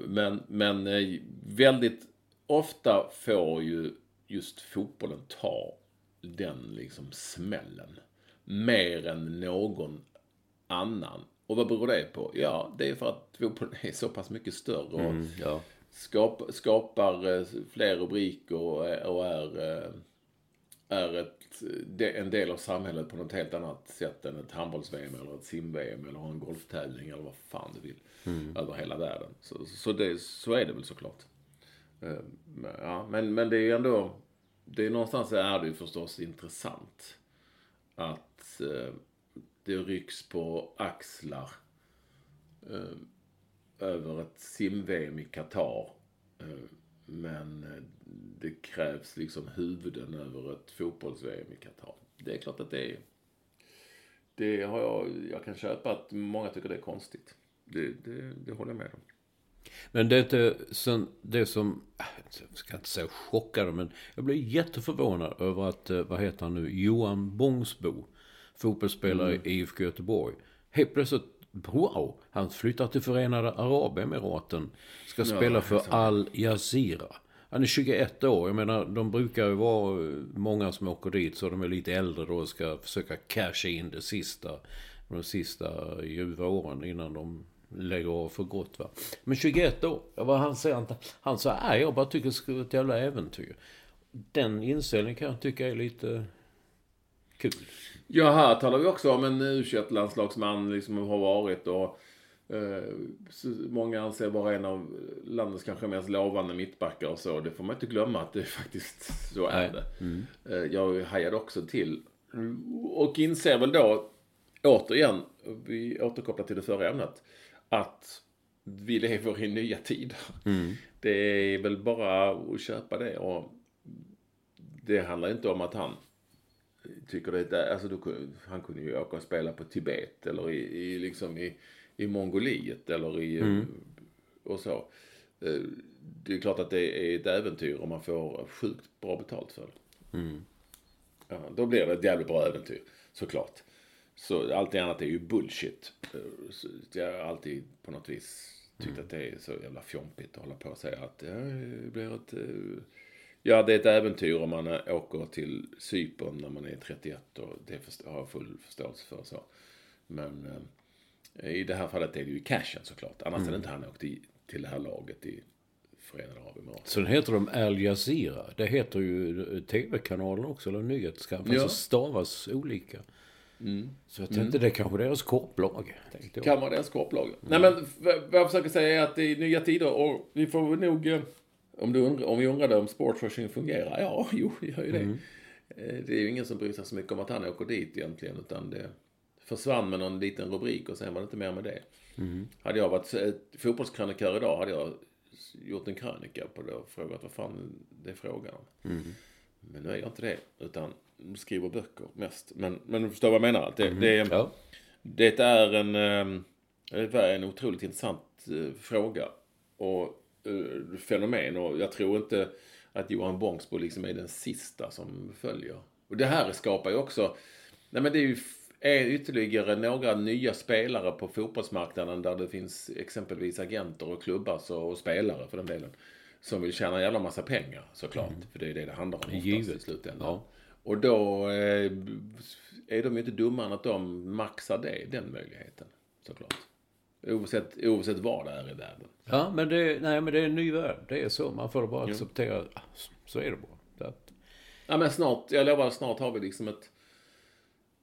A: Men, men väldigt ofta får ju just fotbollen ta den liksom smällen. Mer än någon annan. Och vad beror det på? Ja, det är för att fotbollen är så pass mycket större och
B: Mm, ja.
A: skap, skapar eh, fler rubriker och är, eh, är ett, en del av samhället på något helt annat sätt än ett handbolls-VM eller ett sim-VM eller en golftävling eller vad fan du vill. Över hela världen. Så, så, det, så är det väl såklart. Eh, Ja, men, men det är ju ändå, det är någonstans är det ju förstås intressant att eh, det rycks på axlar eh, över ett sim-VM i Qatar. Eh, men eh, det krävs liksom huvuden över ett fotbolls-VM i Qatar. Det är klart att det är... Det har jag, jag kan köpa att många tycker det är konstigt. Det, det, det håller jag med om.
B: Men det, är sen, det som, äh, jag ska inte säga chockade, men jag blev jätteförvånad över att, eh, vad heter han nu, Johan Bångsbo, fotbollsspelare i IFK Göteborg, helt plötsligt, wow, han flyttar till Förenade Arabemiraten, ska spela för Al Jazeera. Han är 21 år, jag menar de brukar ju vara eh, många som åker dit så de är lite äldre då och ska försöka casha in det sista, de sista ljuva åren innan de lägger av för gott va. Men 21 år, jag var, han säger inte, han sa nej jag bara tycker det ska vara ett jävla äventyr. Den inställningen kan jag tycka är lite kul.
A: Ja, här talar vi också om en u landslagsman liksom har varit och eh, många anser vara en av landets kanske mest lovande mittbackar och så. Det får man inte glömma att det faktiskt så är
B: Nej.
A: det. Eh, jag hajade också till och inser väl då återigen, vi återkopplar till det förra ämnet, att vi lever i nya tider. Det är väl bara att köpa det och det handlar inte om att han tycker det är, alltså då, han kunde ju åka och spela på Tibet eller i, i liksom i, i Mongoliet eller i, och så. Eh, Det är klart att det är ett äventyr om man får sjukt bra betalt för det. Ja, då blir det ett jävligt bra äventyr, såklart. Så allt annat är ju bullshit. Eh, så Jag har alltid på något vis tyckt att det är så jävla fjompigt att hålla på och säga att det blir ett... eh, Ja, det är ett äventyr om man åker till Cypern när man är 31 och det har jag full förståelse för. Så. Men eh, i det här fallet är det ju cashen såklart. Annars hade inte han åkt i, till det här laget i Förenade Arabemiraten.
B: Sen heter de Al Jazeera. Det heter ju tv-kanalen också, eller nyhetskanalen.
A: Ja.
B: Ja. stavas olika. Så jag tänkte det är kanske deras korplag.
A: Kan vara deras korplag. Nej men vad jag försöker säga är att det är nya tider och vi får nog... eh, Om, du undrar, om vi undrade om sportswashing fungerar? Ja, jo, det gör ju det. Eh, Det är ju ingen som bryr sig så mycket om att han åker dit egentligen. Utan det försvann med någon liten rubrik och sen var det inte mer med det. Hade jag varit eh, fotbollskrönikör idag hade jag gjort en krönika på det och frågat vad fan det är frågan om. Men nu är jag inte det. Utan skriver böcker mest. Men, men du förstår vad jag menar. Det, det är...
B: Ja.
A: Det är en, det är en otroligt intressant eh, fråga och eh, fenomen och jag tror inte att Johan Bångsbo liksom är den sista som följer. Och det här skapar ju också, nej men det är ju är ytterligare några nya spelare på fotbollsmarknaden där det finns exempelvis agenter och klubbar så, och spelare för den delen. Som vill tjäna en jävla massa pengar såklart. För det är det det handlar om oftast i
B: Givet.
A: slutändan.
B: Ja.
A: Och då eh, är de ju inte dummare än att de maxar det, den möjligheten. Såklart. Oavsett, oavsett var det är i världen.
B: Ja, men det, nej, men det är en ny värld. Det är så. Man får bara acceptera. Ah, så- är det bara. Att-
A: Ja men snart, jag lovar, snart har vi liksom ett...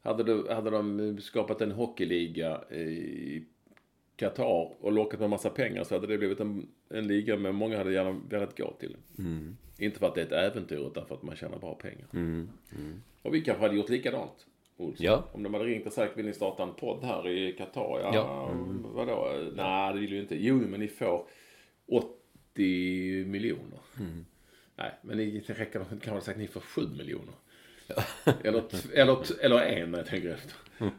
A: Hade, du, hade de skapat en hockeyliga i Qatar och lockat med massa pengar så hade det blivit en, en liga med många hade gärna velat gå till. Inte för att det är ett äventyr utan för att man tjänar bra pengar. Och vi kanske hade gjort likadant. Olsson.
B: Ja.
A: Om de hade ringt och sagt vill ni starta en podd här i Qatar? Ja,
B: Ja.
A: vadå? Nej, det vill vi inte. Jo, men ni får 80 miljoner. Nej, men ni räcker de kan väl sagt ni får 7 miljoner. eller, eller, eller en jag tänker efter.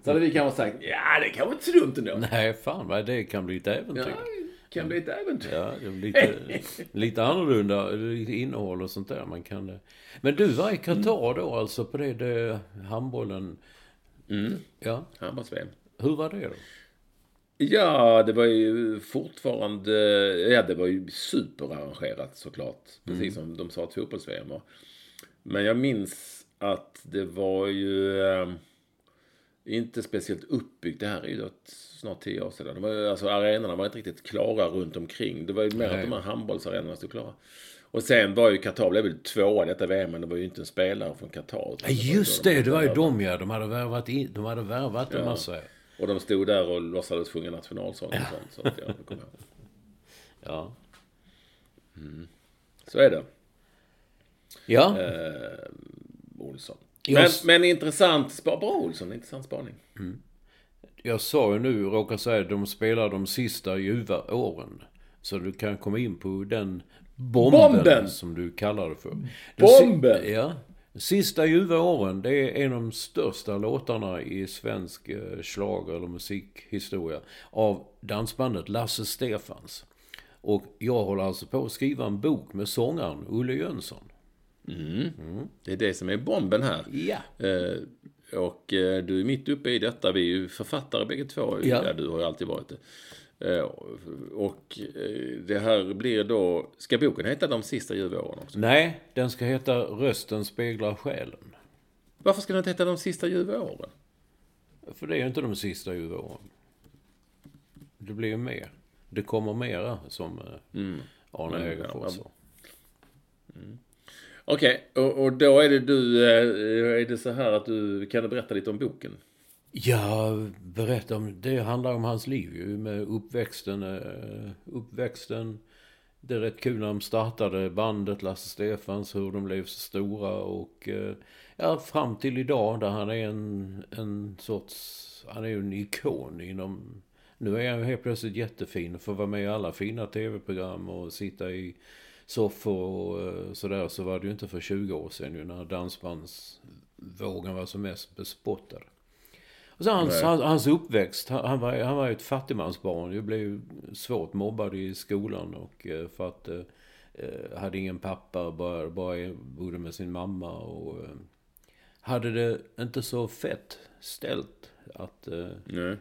A: Så hade vi kanske sagt, ja det kan vara inte så dumt ändå.
B: nej, fan vad det kan bli ett
A: Ja,
B: äventyr.
A: det kan bli ett äventyr.
B: Ja, det lite, lite annorlunda lite innehåll och sånt där. Man kan, men du var i Qatar då alltså på det, det handbollen. Ja,
A: Handbolls-VM.
B: hur var det då?
A: Ja, det var ju fortfarande... Ja, det var ju superarrangerat såklart. Precis som de sa ett fotbolls-VM. och- Men jag minns att det var ju eh, inte speciellt uppbyggt. Det här är ju snart tio år sedan. Det var, alltså, arenorna var inte riktigt klara runt omkring. Det var ju mer att de här handbollsarenorna stod klara. Och sen var ju Qatar, blev väl tvåa i detta VM, men det var ju inte en spelare från Qatar.
B: Ja, just det, det var ju
A: hade
B: de ja. De hade värvat, in, de hade värvat en
A: Ja.
B: massa.
A: Och de stod där och låtsades sjunga nationalsång och sånt. Så att jag kommer ihåg.
B: Ja.
A: Så är det.
B: Ja,
A: Eh, Olsson.
B: Jag
A: Men, men intressant, spa- bra Olsson, intressant spaning.
B: jag sa ju nu, råkar säga, att de spelar de sista ljuva åren. Så du kan komma in på den bomben,
A: Bomben!
B: som du kallar det för. Den si-
A: Bomben!
B: Ja. Sista ljuva åren, det är en av de största låtarna i svensk eh, schlager eller musikhistoria. Av dansbandet Lasse Stefans. Och jag håller alltså på att skriva en bok med sångaren Olle Jönsson.
A: Det är det som är bomben här.
B: Ja.
A: Eh, och eh, du är mitt uppe i detta. Vi är ju författare bägge två.
B: Ja.
A: Ja. du har ju alltid varit det. Eh, och eh, det här blir då... Ska boken heta De sista ljuva åren också?
B: Nej, den ska heta Rösten speglar själen.
A: Varför ska den inte heta De sista ljuva åren?
B: För det är ju inte de sista ljuva åren. Det blir ju mer. Det kommer mera, som eh, Arne
A: Men,
B: Hegerfors sa.
A: Okej, och, och då är det du... Eh, är det så här att du... Kan du berätta lite om boken?
B: Ja, berätta om... Det handlar om hans liv ju, med uppväxten. Eh, uppväxten. Det är rätt kul när de startade bandet Lasse Stefans, hur de blev så stora och... Eh, ja, fram till idag där han är en, en sorts... Han är ju en ikon inom... Nu är han helt plötsligt jättefin och får vara med i alla fina tv-program och sitta i soffor och eh, sådär. Så var det ju inte för 20 år sedan ju när dansbandsvågen var som mest bespottad. Och så hans, hans, hans uppväxt, han, var, han var ju ett fattigmansbarn. Jag blev ju svårt mobbad i skolan och eh, för att eh, eh, hade ingen pappa, bara, bara bodde med sin mamma och hade det inte så fett ställt att
A: Nej.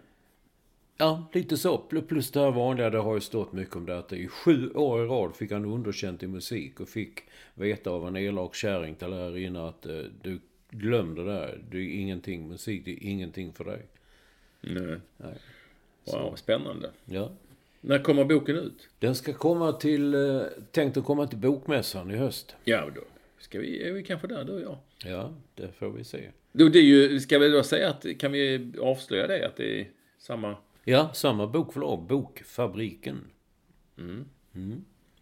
B: Ja, lite så. Plus det här vanliga, det har ju stått mycket om det att i sju år i rad fick han underkänt i musik och fick veta av en elak kärring till lärarinna att eh, du glöm det där. Det är ingenting, musik det är ingenting för dig.
A: Nej.
B: Nej.
A: Wow, spännande.
B: Ja.
A: När kommer boken ut?
B: Den ska komma till, eh, tänkt att komma till Bokmässan i höst.
A: Ja, då ska vi, är vi kanske där du och jag.
B: Ja, det får vi se.
A: Då, det är ju, ska vi då säga att, kan vi avslöja det, att det är samma...
B: Ja, samma bokförlag, Bokfabriken.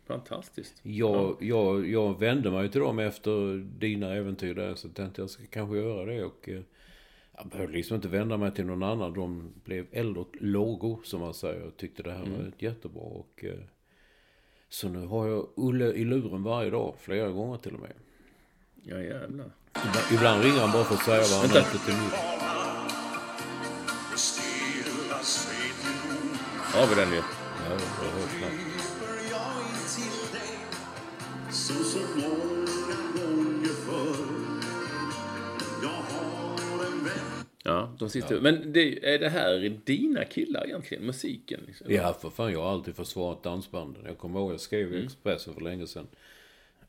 A: Fantastiskt.
B: Jag, jag, jag vände mig till dem efter dina äventyr där så tänkte jag ska kanske göra det och eh, jag behövde liksom inte vända mig till någon annan. De blev eld och lågor som man säger och tyckte det här var jättebra och eh, så nu har jag Olle i luren varje dag, flera gånger till och med.
A: Ja, jävlar.
B: Ibland, ibland ringer han bara för att säga vad han äter till middag.
A: Har vi den ju.
B: Ja, jag.
A: Ja, de sista. Men det, är det här dina killar egentligen? Musiken? Liksom?
B: Ja, för fan. Jag har alltid försvarat dansbanden. Jag kommer ihåg, jag skrev
A: Mm.
B: i Expressen för länge sedan.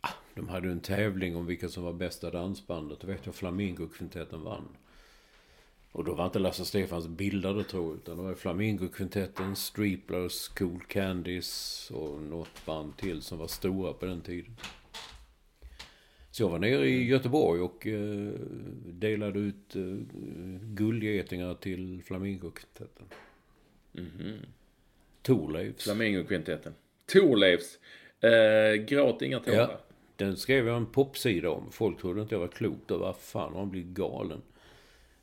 B: Ah, de hade en tävling om vilka som var bästa dansbandet. Då vet jag Flamingokvintetten vann. Och då var inte Lasse Stefans bildade tror utan det var Flamingokvintetten, Streeplers, Cool Candies och något band till som var stora på den tiden. Så jag var nere i Göteborg och eh, delade ut eh, guldgetingar till Flamingokvintetten. Thorleifs.
A: Flamingokvintetten. Thorleifs. Eh, gråt inga tårar.
B: Ja, den skrev jag en popsida om. Folk trodde inte jag var klok. Då vad fan, man blir galen.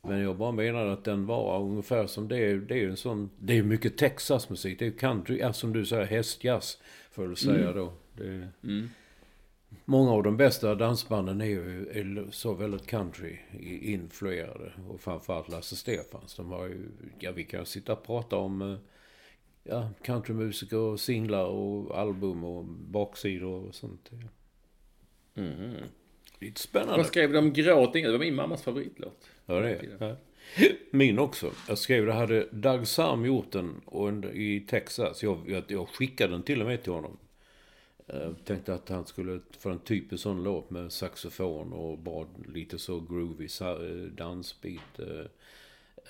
B: Men jag bara menade att den var ungefär som det är. Det är ju en sån... Det är mycket Texas-musik. Det är country, ja, som du säger, hästjazz. Får jag säga då. Det är, Många av de bästa dansbanden är ju är så väldigt country-influerade. Och framförallt Lasse Stefans. De har ju... Ja, vi kan sitta och prata om... eh, Ja, countrymusiker och singlar och album och baksidor och sånt. Lite spännande.
A: Vad skrev de? Gråt inga. Det var min mammas favoritlåt.
B: Ja, det är ja. Min också. Jag skrev det. Hade Doug Sam gjort den och en, i Texas. Jag, jag, jag skickade den till och med till honom. Jag tänkte att han skulle få en typisk sån låt med saxofon och bara lite så groovy eh, dansbit. eh,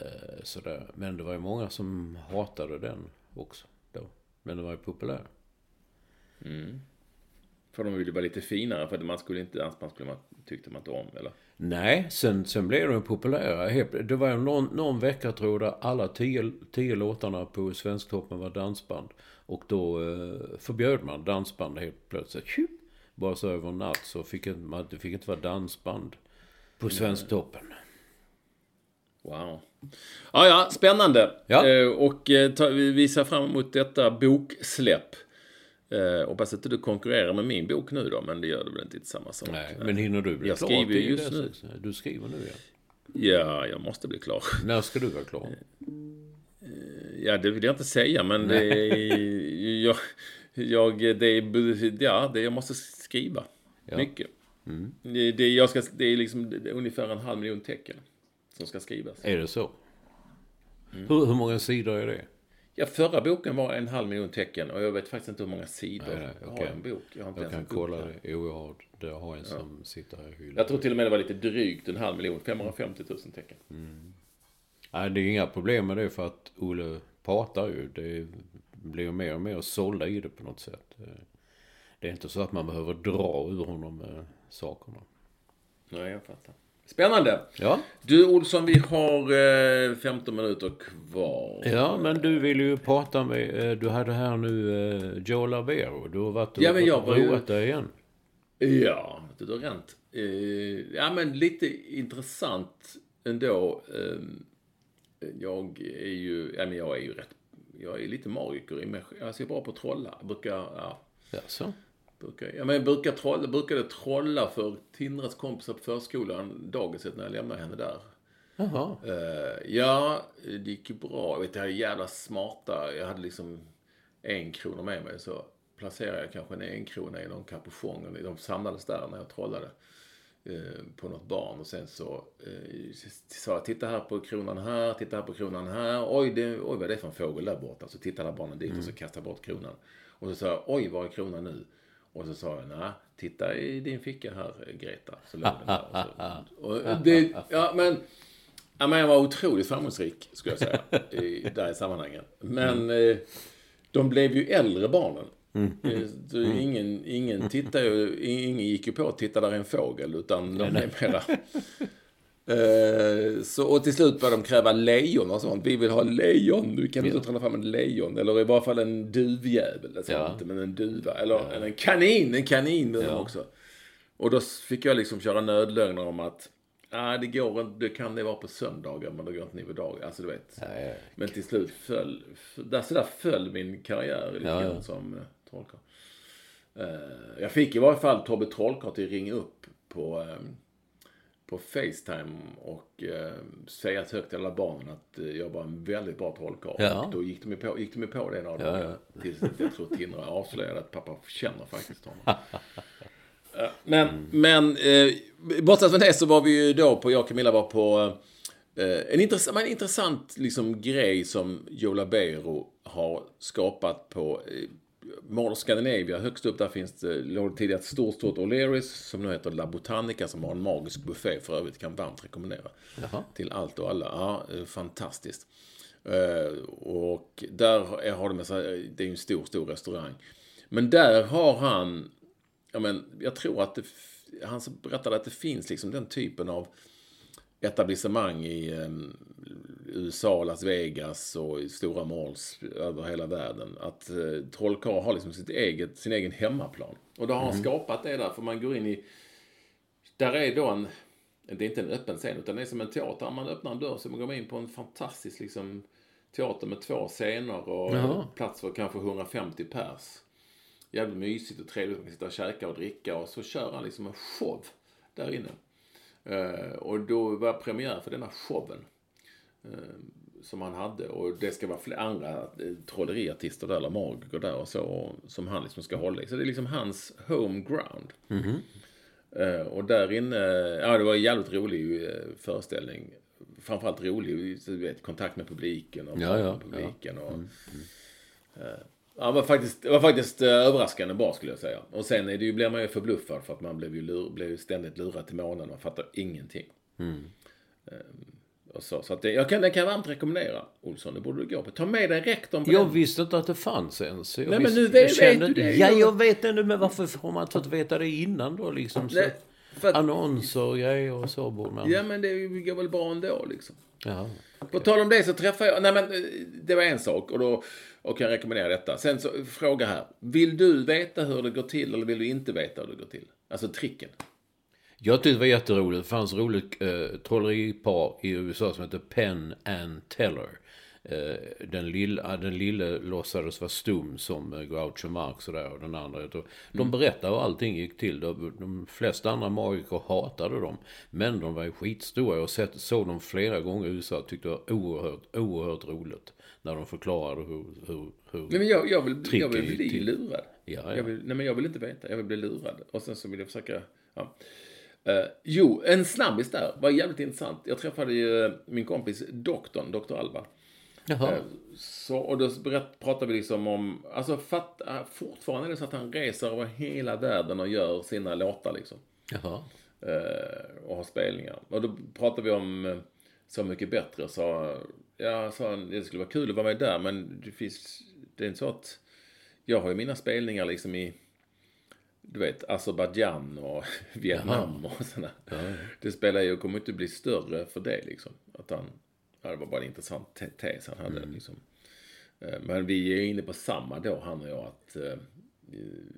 B: eh, Sådär. Men det var ju många som hatade den också. Då. Men den var ju populär.
A: För de ville vara lite finare, för att man skulle inte, dansband skulle man, tyckte man inte om, eller?
B: Nej, sen, sen blev den populär. Helt- Det var någon, någon vecka tror jag där alla tio, tio låtarna på Svensktoppen var dansband. Och då eh, förbjöd man dansband helt plötsligt. Tjup! Bara så över en natt så fick man, det fick inte vara dansband på Svensktoppen.
A: Wow. Ja, ja, spännande.
B: Ja.
A: Eh, och eh, ta, vi ser fram emot detta boksläpp. Eh, hoppas inte du konkurrerar med min bok nu då, men det gör du väl inte i samma sak?
B: Nej, men hinner du bli
A: Jag
B: klar?
A: skriver
B: till
A: just nu.
B: Du skriver nu ja.
A: Ja, jag måste bli klar.
B: När ska du vara klar?
A: Ja, det vill jag inte säga, men det är, jag, jag, det är, ja, det jag måste skriva. Mycket. Det, det, jag ska, det är liksom det är ungefär en halv miljon tecken som ska skrivas.
B: Är det så? Hur, hur många sidor är det?
A: Ja, förra boken var en halv miljon tecken och jag vet faktiskt inte hur många sidor
B: Nej, nej, okej.
A: har en bok. Jag har inte
B: Jag kan kolla det. Jo, jag har, det har en som sitter här i hyllan.
A: Jag tror till och med det var lite drygt en halv miljon, 550 000 tecken.
B: Nej, det är inga problem med det för att Olle pratar ju. Det blir mer och mer sålda i det på något sätt. Det är inte så att man behöver dra ur honom eh, sakerna.
A: Nej, jag fattar. Spännande!
B: Ja.
A: Du Olsson, vi har eh, 15 minuter kvar.
B: Ja, men du vill ju prata med... eh, Du hade här nu eh, Joe Labero. Du har varit och
A: Ja, men jag var ju-
B: roat dig igen.
A: Ja, det har. Eh, ja, men lite intressant ändå. Eh, jag är ju, ja men jag är ju rätt, jag är lite magiker i mig. Alltså jag är bra på att trolla. Jag brukar, ja.
B: Jaså?
A: Brukar, jag brukar trolla, brukade trolla för Tindras kompisar på förskolan, dagiset, när jag lämnade henne där.
B: Jaha.
A: Eh, ja, det gick ju bra. Jag vet, jag är jävla smarta. Jag hade liksom en krona med mig. Så placerade jag kanske en en krona i någon kapuschong. De samlades där när jag trollade eh, på något barn. Och sen så eh, sa jag, titta här på kronan här, titta här på kronan här. Oj, det, oj vad är det för en fågel där borta? Så tittade barnen dit och så kastade jag bort kronan. Och så sa jag, oj, var är kronan nu? Och så sa jag, nej, titta i din ficka här, Greta. Så låg den där. Och så, och det, ja, men, ja, men jag var otroligt framgångsrik, skulle jag säga, i, där i sammanhanget. Men eh, de blev ju äldre, barnen. Eh, Så ingen, ingen tittar ju, ingen gick ju på att titta där är en fågel, utan de blev mera... Eh, så, och till slut började de kräva lejon och sånt. Vi vill ha lejon. Du kan inte trolla fram en lejon. Eller i varje fall en duvjävel. Sa
B: Ja.
A: inte, men en duva. Eller en kanin. En kanin vill de också. Och då fick jag liksom köra nödlögner om att Nej, det går inte. Det kan det vara på söndagar, men det går inte ni på dagar. Alltså, du vet. Men till slut föll, där, så där föll min karriär lite
B: Ja,
A: grann
B: ja.
A: som uh, trollkarl. Eh, jag fick i varje fall Tobbe Trollkarl till att ringa upp på, ehm, på Facetime och eh, säga högt till alla barnen att eh, jag var en väldigt bra trollkarl.
B: Ja.
A: Och då gick de ju på, gick de ju på det några
B: Ja,
A: dagar. Tills att jag tror Tindra avslöjade att pappa känner faktiskt honom. Eh, Men, men eh, bortsett från det så var vi ju då på, jag och Camilla var på eh, en, intressant, en intressant liksom, grej som Joe Labero har skapat på eh, Mall Scandinavia. Högst upp där finns det, låg det tidigare ett stort, stort O'Learys som nu heter La Botanica som har en magisk buffé för övrigt. Kan varmt rekommendera. Till allt och alla. Ja, eh, fantastiskt. Eh, och där har- de med sig, det är en stor, stor restaurang. Men där har han ja, men jag tror att det, han berättade att det finns liksom den typen av etablissemang i eh, USA, Las Vegas och stora malls över hela världen. Att eh, Trollkarl har liksom sitt eget, sin egen hemmaplan. Och då har han skapat det där, för man går in i... Där är då en... Det är inte en öppen scen, utan det är som en teater. Man öppnar en dörr så man går in på en fantastisk liksom, teater med två scener och
B: Jaha.
A: plats för kanske 150 pers jävligt mysigt och trevligt. Man kan sitta och käka och dricka och så kör han liksom en show där inne. Eh, och då var premiär för denna showen. Eh, som han hade. Och det ska vara flera andra eh, trolleriartister där, eller magiker där och så. Som han liksom ska hålla i. Så det är liksom hans home ground. Eh, och där inne, ja det var en jävligt rolig föreställning. Framförallt rolig, du vet, kontakt med publiken och
B: Ja, ja,
A: publiken. Och, eh, Han var faktiskt, var faktiskt överraskande bra skulle jag säga. Och sen är det ju, blir man ju förbluffad för att man blev ju, lur, blev ju ständigt lurad till månen. Man fattar ingenting.
B: Mm.
A: Och så så att det, jag kan, det kan varmt rekommendera, Olsson. Det borde du gå på. Ta med dig rektorn på
B: Jag
A: den.
B: visste inte att det fanns ens. Jag
A: Nej, men
B: visste,
A: nu vet-
B: jag
A: vet du det.
B: Ja, jag vet det nu, men varför har man inte fått veta det innan då liksom? Så,
A: Nej, för att-
B: annonser och grejer och så borde man...
A: Ja, men det går väl bra ändå liksom.
B: Ja.
A: På tal om det så träffade jag, nej men eh, det var en sak och då och jag rekommenderar detta. Sen så fråga här. Vill du veta hur det går till eller vill du inte veta hur det går till? Alltså tricken.
B: Jag tyckte det var jätteroligt. Det fanns roligt eh, trolleripar i USA som heter Penn and Teller. Eh, den, lilla, den lille låtsades vara stum som eh, Groucho Marx och, där, och den andra. De berättade hur allting gick till. De, de flesta andra magiker hatade dem. Men de var ju skitstora. Jag sett, såg dem flera gånger i USA och tyckte det var oerhört, oerhört roligt. När de förklarade hur... hur, hur
A: Nej, men jag, jag, vill, jag vill bli
B: till.
A: lurad.
B: Ja, ja.
A: Jag vill, nej men jag vill inte veta, jag vill bli lurad. Och sen så vill jag försöka, ja. Eh, jo, en snabbis där var jävligt intressant. Jag träffade ju eh, min kompis doktorn, doktor Alba.
B: Jaha.
A: Eh, Så, och då berätt, pratade vi liksom om, alltså fatt, eh, fortfarande är det så att han reser över hela världen och gör sina låtar liksom.
B: Jaha.
A: Och har spelningar. Och då pratade vi om Så mycket bättre. Så, ja, sa han, det skulle vara kul att vara med där, men det finns, det är inte så att jag har ju mina spelningar liksom i, du vet, Azerbajdzjan och Vietnam och sådana. Det spelar ju, kommer inte bli större för det liksom. Att han, ja, det var bara en intressant te- tes han hade liksom. Eh, Men vi är inne på samma då, han och jag, att eh,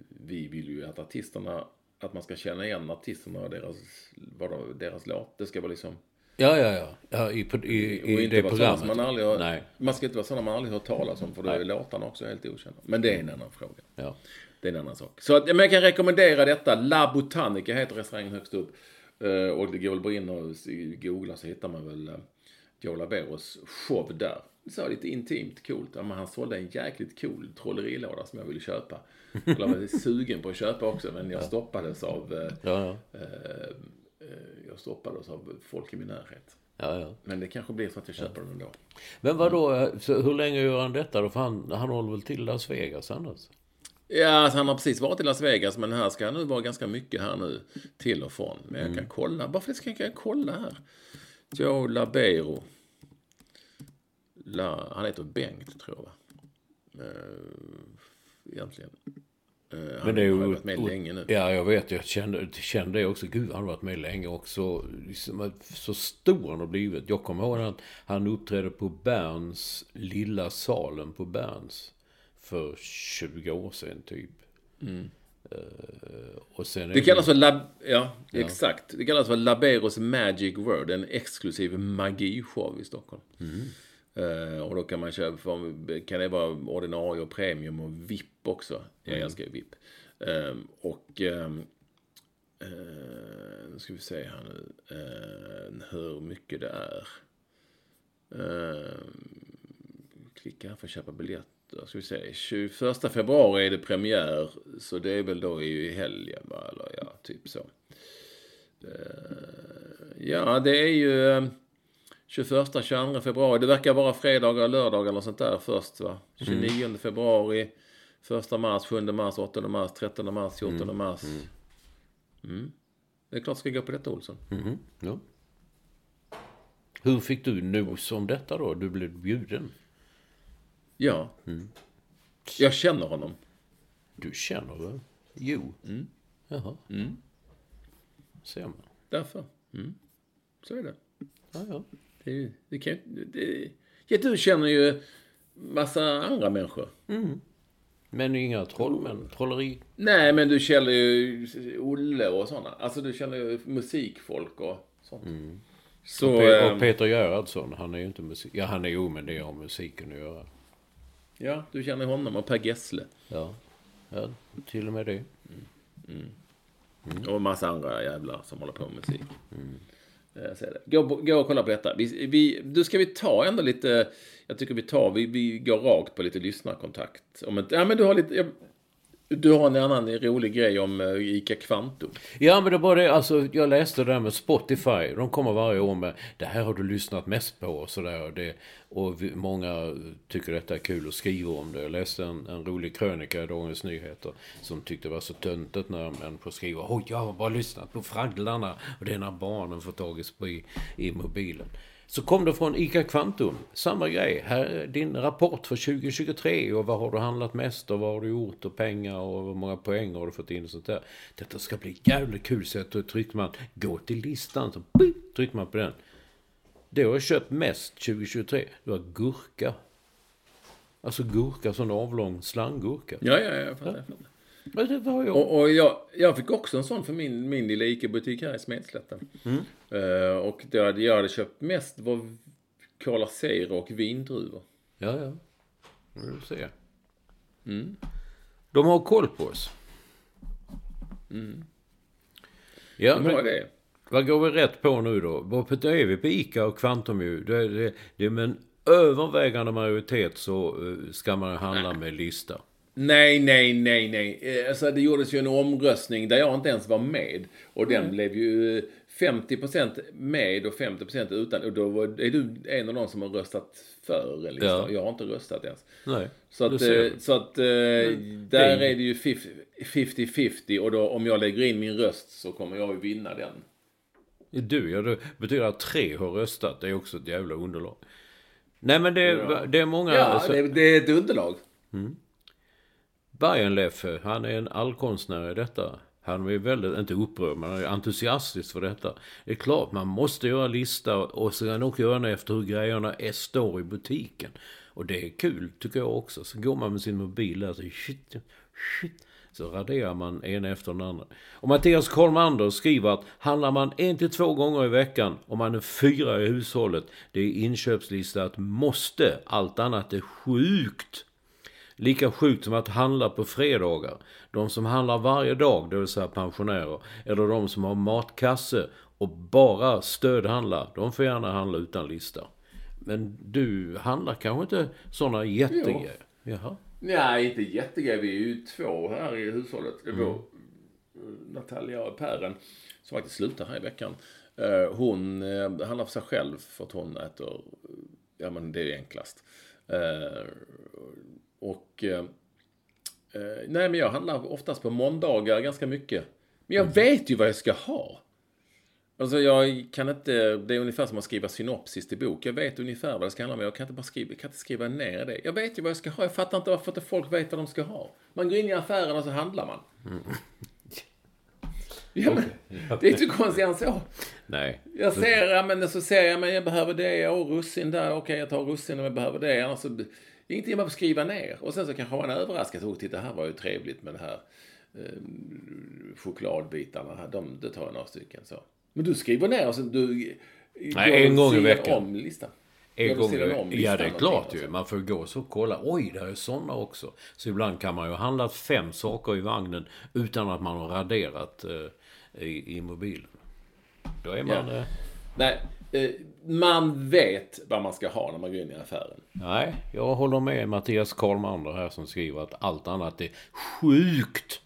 A: vi vill ju att artisterna, att man ska känna igen artisterna och deras, vad de- deras låt. Det ska vara liksom,
B: Ja, ja, ja. ja i, i, i,
A: och inte
B: det programmet.
A: man aldrig har,
B: Nej.
A: man ska inte vara sådana man aldrig hört talas om, för då är låtarna också helt okända. Men det är en annan fråga.
B: Ja.
A: Det är en annan sak. Så att, men jag kan rekommendera detta. La Botanica heter restaurangen högst upp. Eh, och det går väl bara in och googla så hittar man väl uh, Joe Laberos show där. Så lite intimt, coolt. Ja, men han sålde en jäkligt cool trollerilåda som jag ville köpa. Jag var sugen på att köpa också, men jag stoppades av, eh,
B: Ja, ja.
A: eh, eh, jag stoppades av folk i min närhet.
B: ja, ja.
A: Men det kanske blir så att jag köper den ändå.
B: Men vad då? Så hur länge gör han detta då? För han, han håller väl till Las Vegas annars?
A: Ja, alltså han har precis varit i Las Vegas, men här ska han nu vara ganska mycket här nu, till och från. Men jag kan kolla, bara för det ska jag kolla här. Joe Labero. La, han heter Bengt, tror jag, va? Uh, egentligen. Eh, han
B: Men det är ju...
A: har varit med länge nu.
B: Ja, jag vet. Jag kände, kände det också. Gud, han har varit med länge också. Liksom, så stor han har blivit. Jag kommer ihåg att han uppträdde på Berns, lilla salen på Berns. För 20 år sedan typ.
A: Mm. Det kallas för Lab... Ja, exakt. Det kallas för Laberos Magic World, en exklusiv magishow i Stockholm. Eh, och då kan man köpa, kan det vara ordinarie och premium och VIP också. Jag älskar ju VIP. Ehm, och ehm, eh, nu ska vi se här nu eh, hur mycket det är. Ehm, klicka här för att köpa biljetter. Ska vi se, 21 februari är det premiär. Så det är väl då i helgen va? Eller ja, typ så. Eh, ja, det är ju eh, 21, 22 februari. Det verkar vara fredagar och lördagar eller sånt där först va? 29 februari, 1 mars, 7 mars, 8 mars, 13 mars, 14 mars. Mm. Det är klart ska gå på detta Olsson.
B: Mhm, ja. Hur fick du nos om detta då? Du blev bjuden.
A: Ja. Jag känner honom.
B: Du känner det? Jo.
A: Mm.
B: Jaha. Ser man.
A: Därför. Mm. Så är det.
B: Ja, ja.
A: Det, det kan det, ja, du känner ju massa andra människor.
B: Men inga trollmän? Trolleri?
A: Nej, men du känner ju Olle och sådana. Alltså du känner ju musikfolk och sånt. Så,
B: Och, Pe- och Peter Gerhardsson, han är ju inte musik... Ja, han är jo, men det har musiken att göra.
A: Ja, du känner honom och Per Gessle.
B: Ja. ja, till och med det.
A: Och massa andra jävlar som håller på med musik. Eh, Jag säger det. Gå, gå och kolla på detta. Vi, vi, du ska vi ta ändå lite, jag tycker vi tar, vi, vi går rakt på lite lyssnarkontakt. Om inte, ja men du har lite, jag, du har en annan rolig grej om eh, ICA Kvantum.
B: Ja, men det var det, alltså jag läste det där med Spotify. De kommer varje år med, det här har du lyssnat mest på och sådär. Och, det, och vi, många tycker detta är kul och skriver om det. Jag läste en, en rolig krönika i Dagens Nyheter som tyckte det var så töntigt när människor skriver, oj, jag har bara lyssnat på Fragglarna. Och det är när barnen får tag i, i mobilen. Så kom det från ICA Kvantum. Samma grej. Här är din rapport för 2023 och vad har du handlat mest och vad har du gjort och pengar och hur många poäng har du fått in och sånt där. Detta ska bli jävligt kul. Så då trycker man gå till listan. Så trycker man på den. Det har jag köpt mest 2023. Det var gurka. Alltså gurka, sån avlång slanggurka.
A: Ja, ja, ja. Jag fattar, jag fattar.
B: Men det var jag.
A: Och, och jag, jag fick också en sån för min, min lilla ICA-butik här i Smedslätten.
B: Mm.
A: Uh, och det jag, jag hade köpt mest var Cola Zero och vindruvor.
B: Ja, ja. Nu ser jag. Mm. De har koll på oss.
A: Mm.
B: Ja,
A: De
B: men
A: det.
B: vad går vi rätt på nu då? Vad är vi på ICA och Kvantum ju? Det, det, det är med en övervägande majoritet så eh, ska man handla med lista.
A: Nej, nej, nej, nej. Eh, Alltså, det gjordes ju en omröstning där jag inte ens var med. Och den blev ju eh, 50% med och 50% utan. Och då var, är du en av de som har röstat för lista.
B: Ja.
A: Jag har inte röstat ens.
B: Nej,
A: Så att, eh, så att eh, där är det ju fif- 50-50 och då om jag lägger in min röst så kommer jag ju vinna den.
B: Du, ja, det betyder att tre har röstat. Det är också ett jävla underlag. Nej, men det, är- det är många...
A: Ja,
B: alltså-
A: det, det är ett underlag.
B: Bajenleffe, han är en allkonstnär i detta. Han är väldigt, inte upprörd, men han är entusiastisk för detta. Det är klart, man måste göra lista och sen också göra den efter hur grejerna är, står i butiken. Och det är kul, tycker jag också. Så går man med sin mobil där, så shit, shit. Så raderar man en efter den andra. Och Mattias Kolmander skriver att handlar man en till två gånger i veckan om man är fyra i hushållet, det är inköpslista att måste. Allt annat är sjukt. Lika sjukt som att handla på fredagar. De som handlar varje dag, det vill säga pensionärer, eller de som har matkasse och bara stödhandlar, de får gärna handla utan lista. Men du handlar kanske inte sådana jättegrejer? Jaha.
A: Nej, inte jättegrej. Vi är ju två här i hushållet. Det
B: Mm.
A: eh, Natalia och Pären som faktiskt slutar här i veckan. Eh, Hon eh, handlar för sig själv för att hon äter, ja men det är enklast. Och eh, eh, nej men jag handlar oftast på måndagar ganska mycket. Men
B: Mm.
A: jag vet ju vad jag ska ha. Alltså jag kan inte, det är ungefär som att skriva synopsis till bok. Jag vet ungefär vad det ska handla om, jag kan inte bara skriva, kan inte skriva ner det. Jag vet ju vad jag ska ha, jag fattar inte varför inte folk vet vad de ska ha. Man går in i affären och så handlar man. Ja, men, det är inte konstigt än så.
B: Nej.
A: Jag ser, men så ser jag, men jag behöver det och russin där. Okej, jag tar russin om jag behöver det. Annars så, det är ingenting jag behöver skriva ner. Och sen så kanske man överraskas. Oh, titta, här var ju trevligt med det här eh, chokladbitarna. Här. De, det tar jag några stycken så. Men du skriver ner och sen du...
B: Nej, en gång i veckan.
A: om listan.
B: En gång,
A: sidan om
B: ja, det är klart ju. Man får gå så och kolla. Oj, det är sådana också. Så ibland kan man ju handla fem saker i vagnen utan att man har raderat eh, i, i mobilen. Då är man...
A: Ja.
B: Eh,
A: Nej, eh, man vet vad man ska ha när man går in i affären.
B: nej, jag håller med Mattias Karlmander här som skriver att allt annat är sjukt.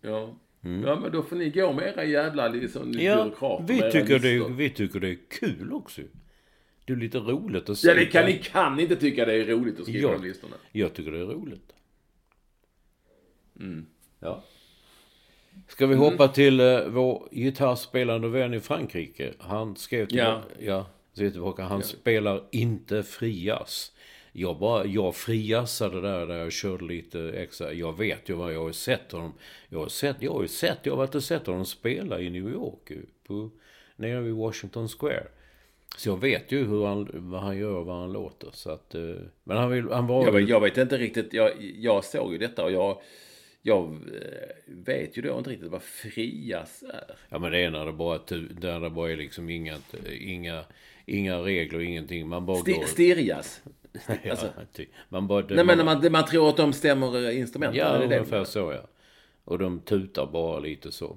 A: Ja. Ja, men då får ni gå med era jävla liksom,
B: Mm. Ja,
A: byråkrater.
B: vi tycker, det,
A: listor.
B: vi tycker det är kul också. Det är lite roligt att se.
A: Ja, det kan, ni kan inte tycka det är roligt att skriva
B: Ja.
A: de listorna.
B: Jag tycker det är roligt.
A: Mm.
B: Ja. Ska vi hoppa till uh, vår gitarrspelande vän i Frankrike? Han skrev tillbaka, ja. skrev tillbaka han spelar inte frias. Jag bara, jag friassade där, där jag körde lite extra. Jag vet ju vad jag har sett honom. Jag har sett, jag har ju sett, jag har varit och sett honom spela i New York. ju, På, nere vid Washington Square. Så jag vet ju hur han, vad han gör och vad han låter. Så att, eh, men han, vill, han var
A: Jag, vet- jag vet inte riktigt. Jag, jag såg ju detta och jag, jag eh, vet ju då inte riktigt vad frias är.
B: Ja men det är när det bara, där det bara är liksom inga, inga, inga regler, ingenting. Man bara
A: Sti,
B: går...
A: Stirias.
B: ja,
A: alltså.
B: ty- man bara...
A: Nej, men när man, man tror att de stämmer eh, instrumenten.
B: Ja,
A: det det?
B: ungefär så ja. Och de tutar bara lite så.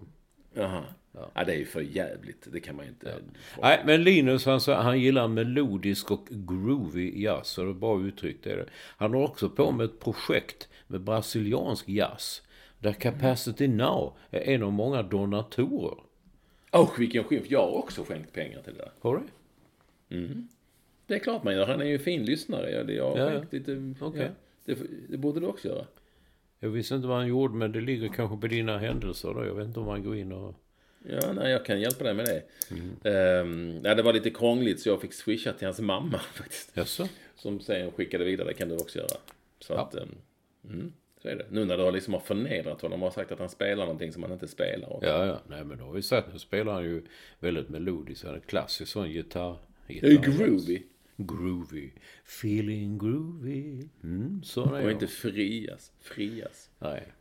A: Jaha. Ja. det är ju för jävligt. Det kan man ju inte...
B: Nej, men Linus han, han gillar melodisk och groovy jazz. Och det är bra uttryckt är det. Han har också på med ett projekt med brasiliansk jazz. Där Capacity Now är en av många donatorer.
A: Och vilken skymf. Jag har också skänkt pengar till det där.
B: Har du?
A: Det är klart man gör. Han är ju en fin lyssnare. Jag, jag har
B: Ja,
A: skänkt lite...
B: Okej.
A: Ja, det, det borde du också göra.
B: Jag visste inte vad han gjorde, men det ligger kanske på dina händelser då. Jag vet inte om han går in och...
A: Ja, nej, jag kan hjälpa dig med det. Ehm, nej, det var lite krångligt så jag fick swisha till hans mamma faktiskt.
B: Jaså?
A: Som sen skickade vidare, det kan du också göra. Så
B: Ja.
A: att, ehm, mm, så är det. Nu när du har liksom har förnedrat honom och har sagt att han spelar någonting som han inte spelar. Och,
B: Ja, ja. Nej, men då har vi sett. Nu spelar han ju väldigt melodiskt. Han är klassisk sån gitarr.
A: Det är groovy.
B: Groovy. Feeling groovy. Mm, sån är
A: Och inte frias. Frias.
B: Nej.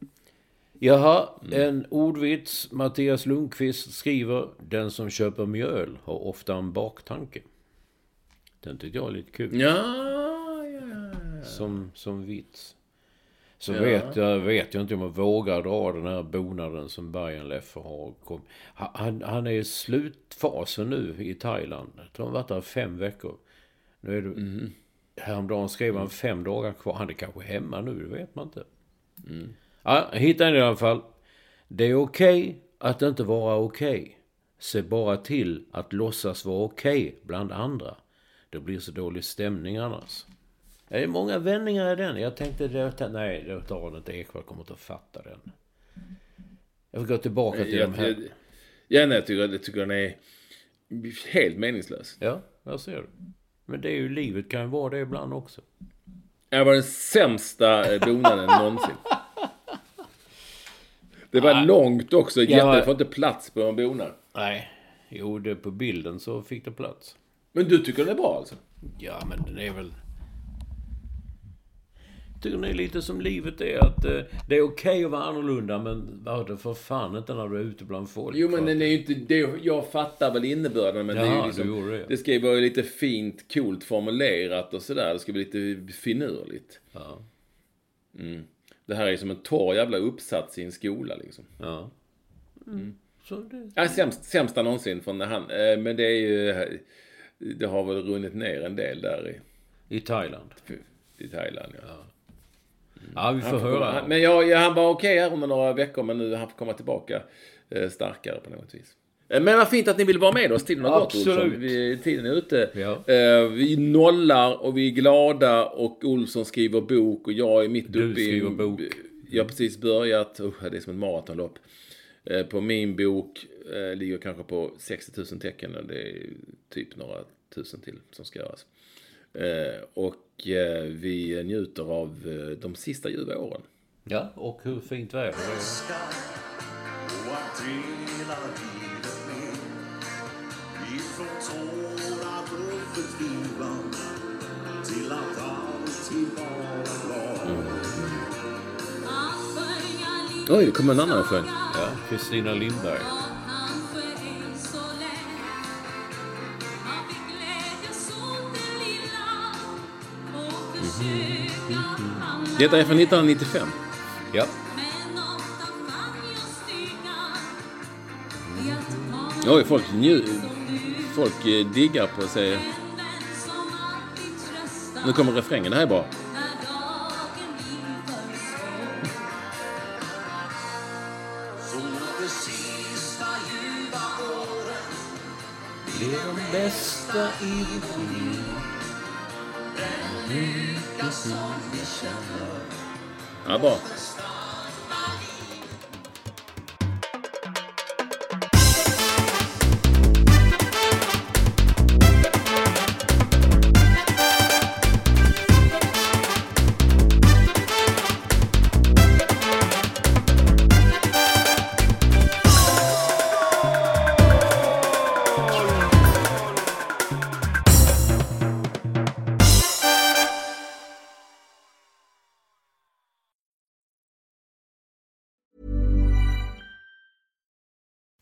B: Jaha, en ordvits. Mattias Lundqvist skriver. Den som köper mjöl har ofta en baktanke. Den tyckte jag är lite kul.
A: Ja, ja, ja.
B: Som, som vits. Så
A: Ja.
B: vet, jag, vet jag inte om jag vågar dra den här bonaden som Bayern Leffe har. Kom. Han- Han, är i slutfasen nu i Thailand. Jag tror han har varit där fem veckor. Nu är det,
A: Mm.
B: Häromdagen skrev han fem dagar kvar. Han är kanske hemma nu, det vet man inte.
A: Mm.
B: Ja, hittade i alla fall. Det är okej att inte vara okej. Se bara till att låtsas vara okej bland andra. Det blir så dålig stämning annars. Det är många vändningar i den. Jag tänkte, det, nej, inte Ekwall kommer inte att fatta den. Jag får gå tillbaka till de
A: Jag,
B: här.
A: jag, ja, nej, jag tycker, jag tycker den är helt meningslös.
B: Ja, jag ser det. Men det är ju livet kan ju vara det ibland också.
A: Det var den sämsta eh, bonaden någonsin. Det var långt också. Jätte,
B: Ja.
A: det får inte plats på en bonad.
B: Nej, jo, det på bilden så fick det plats.
A: Men du tycker den är bra alltså?
B: Ja, men den är väl... Tycker ni lite som livet är att eh, det är okej att vara annorlunda men var det för fan inte när du är ute bland folk.
A: Jo, men
B: att-
A: är ju inte... Det, jag fattar väl innebörden, men det är ju liksom...
B: det.
A: Det ska ju vara lite fint, coolt formulerat och sådär. Det ska bli lite finurligt.
B: Ja,
A: Det här är som en torr jävla uppsats i en skola liksom.
B: ja. Så det...
A: Ja, sämst, sämsta någonsin från han... Eh, men det är ju... Det har väl runnit ner en del där i,
B: I Thailand.
A: i Thailand. Ja.
B: Ja, vi får höra.
A: men jag, ja, han var okej här under några veckor, men nu han får komma tillbaka eh, starkare på något vis. Eh, Men vad fint att ni vill vara med oss. Tiden har gått,
B: Absolut.
A: Vi, tiden är ute.
B: Ja.
A: Eh, vi nollar och vi är glada och Olsson skriver bok och jag är mitt
B: Du
A: uppe i...
B: skriver bok.
A: Jag har precis börjat. Uh, det är som ett maratonlopp. Eh, på min bok eh, ligger kanske på 60 000 tecken och det är typ några tusen till som ska göras. Eh, och eh, vi njuter av eh, de sista ljuva åren.
B: Ja, och hur fint väder det är.
D: glad
A: Oj, det kommer en annan och sjöng.
B: Ja, Kristina Lindberg.
A: Detta är från 1995.
B: Ja.
A: Oj, folk, nju- folk eh, diggar på sig. Nu kommer refrängen, det här är bra.
B: Det är de bästa i ditt liv.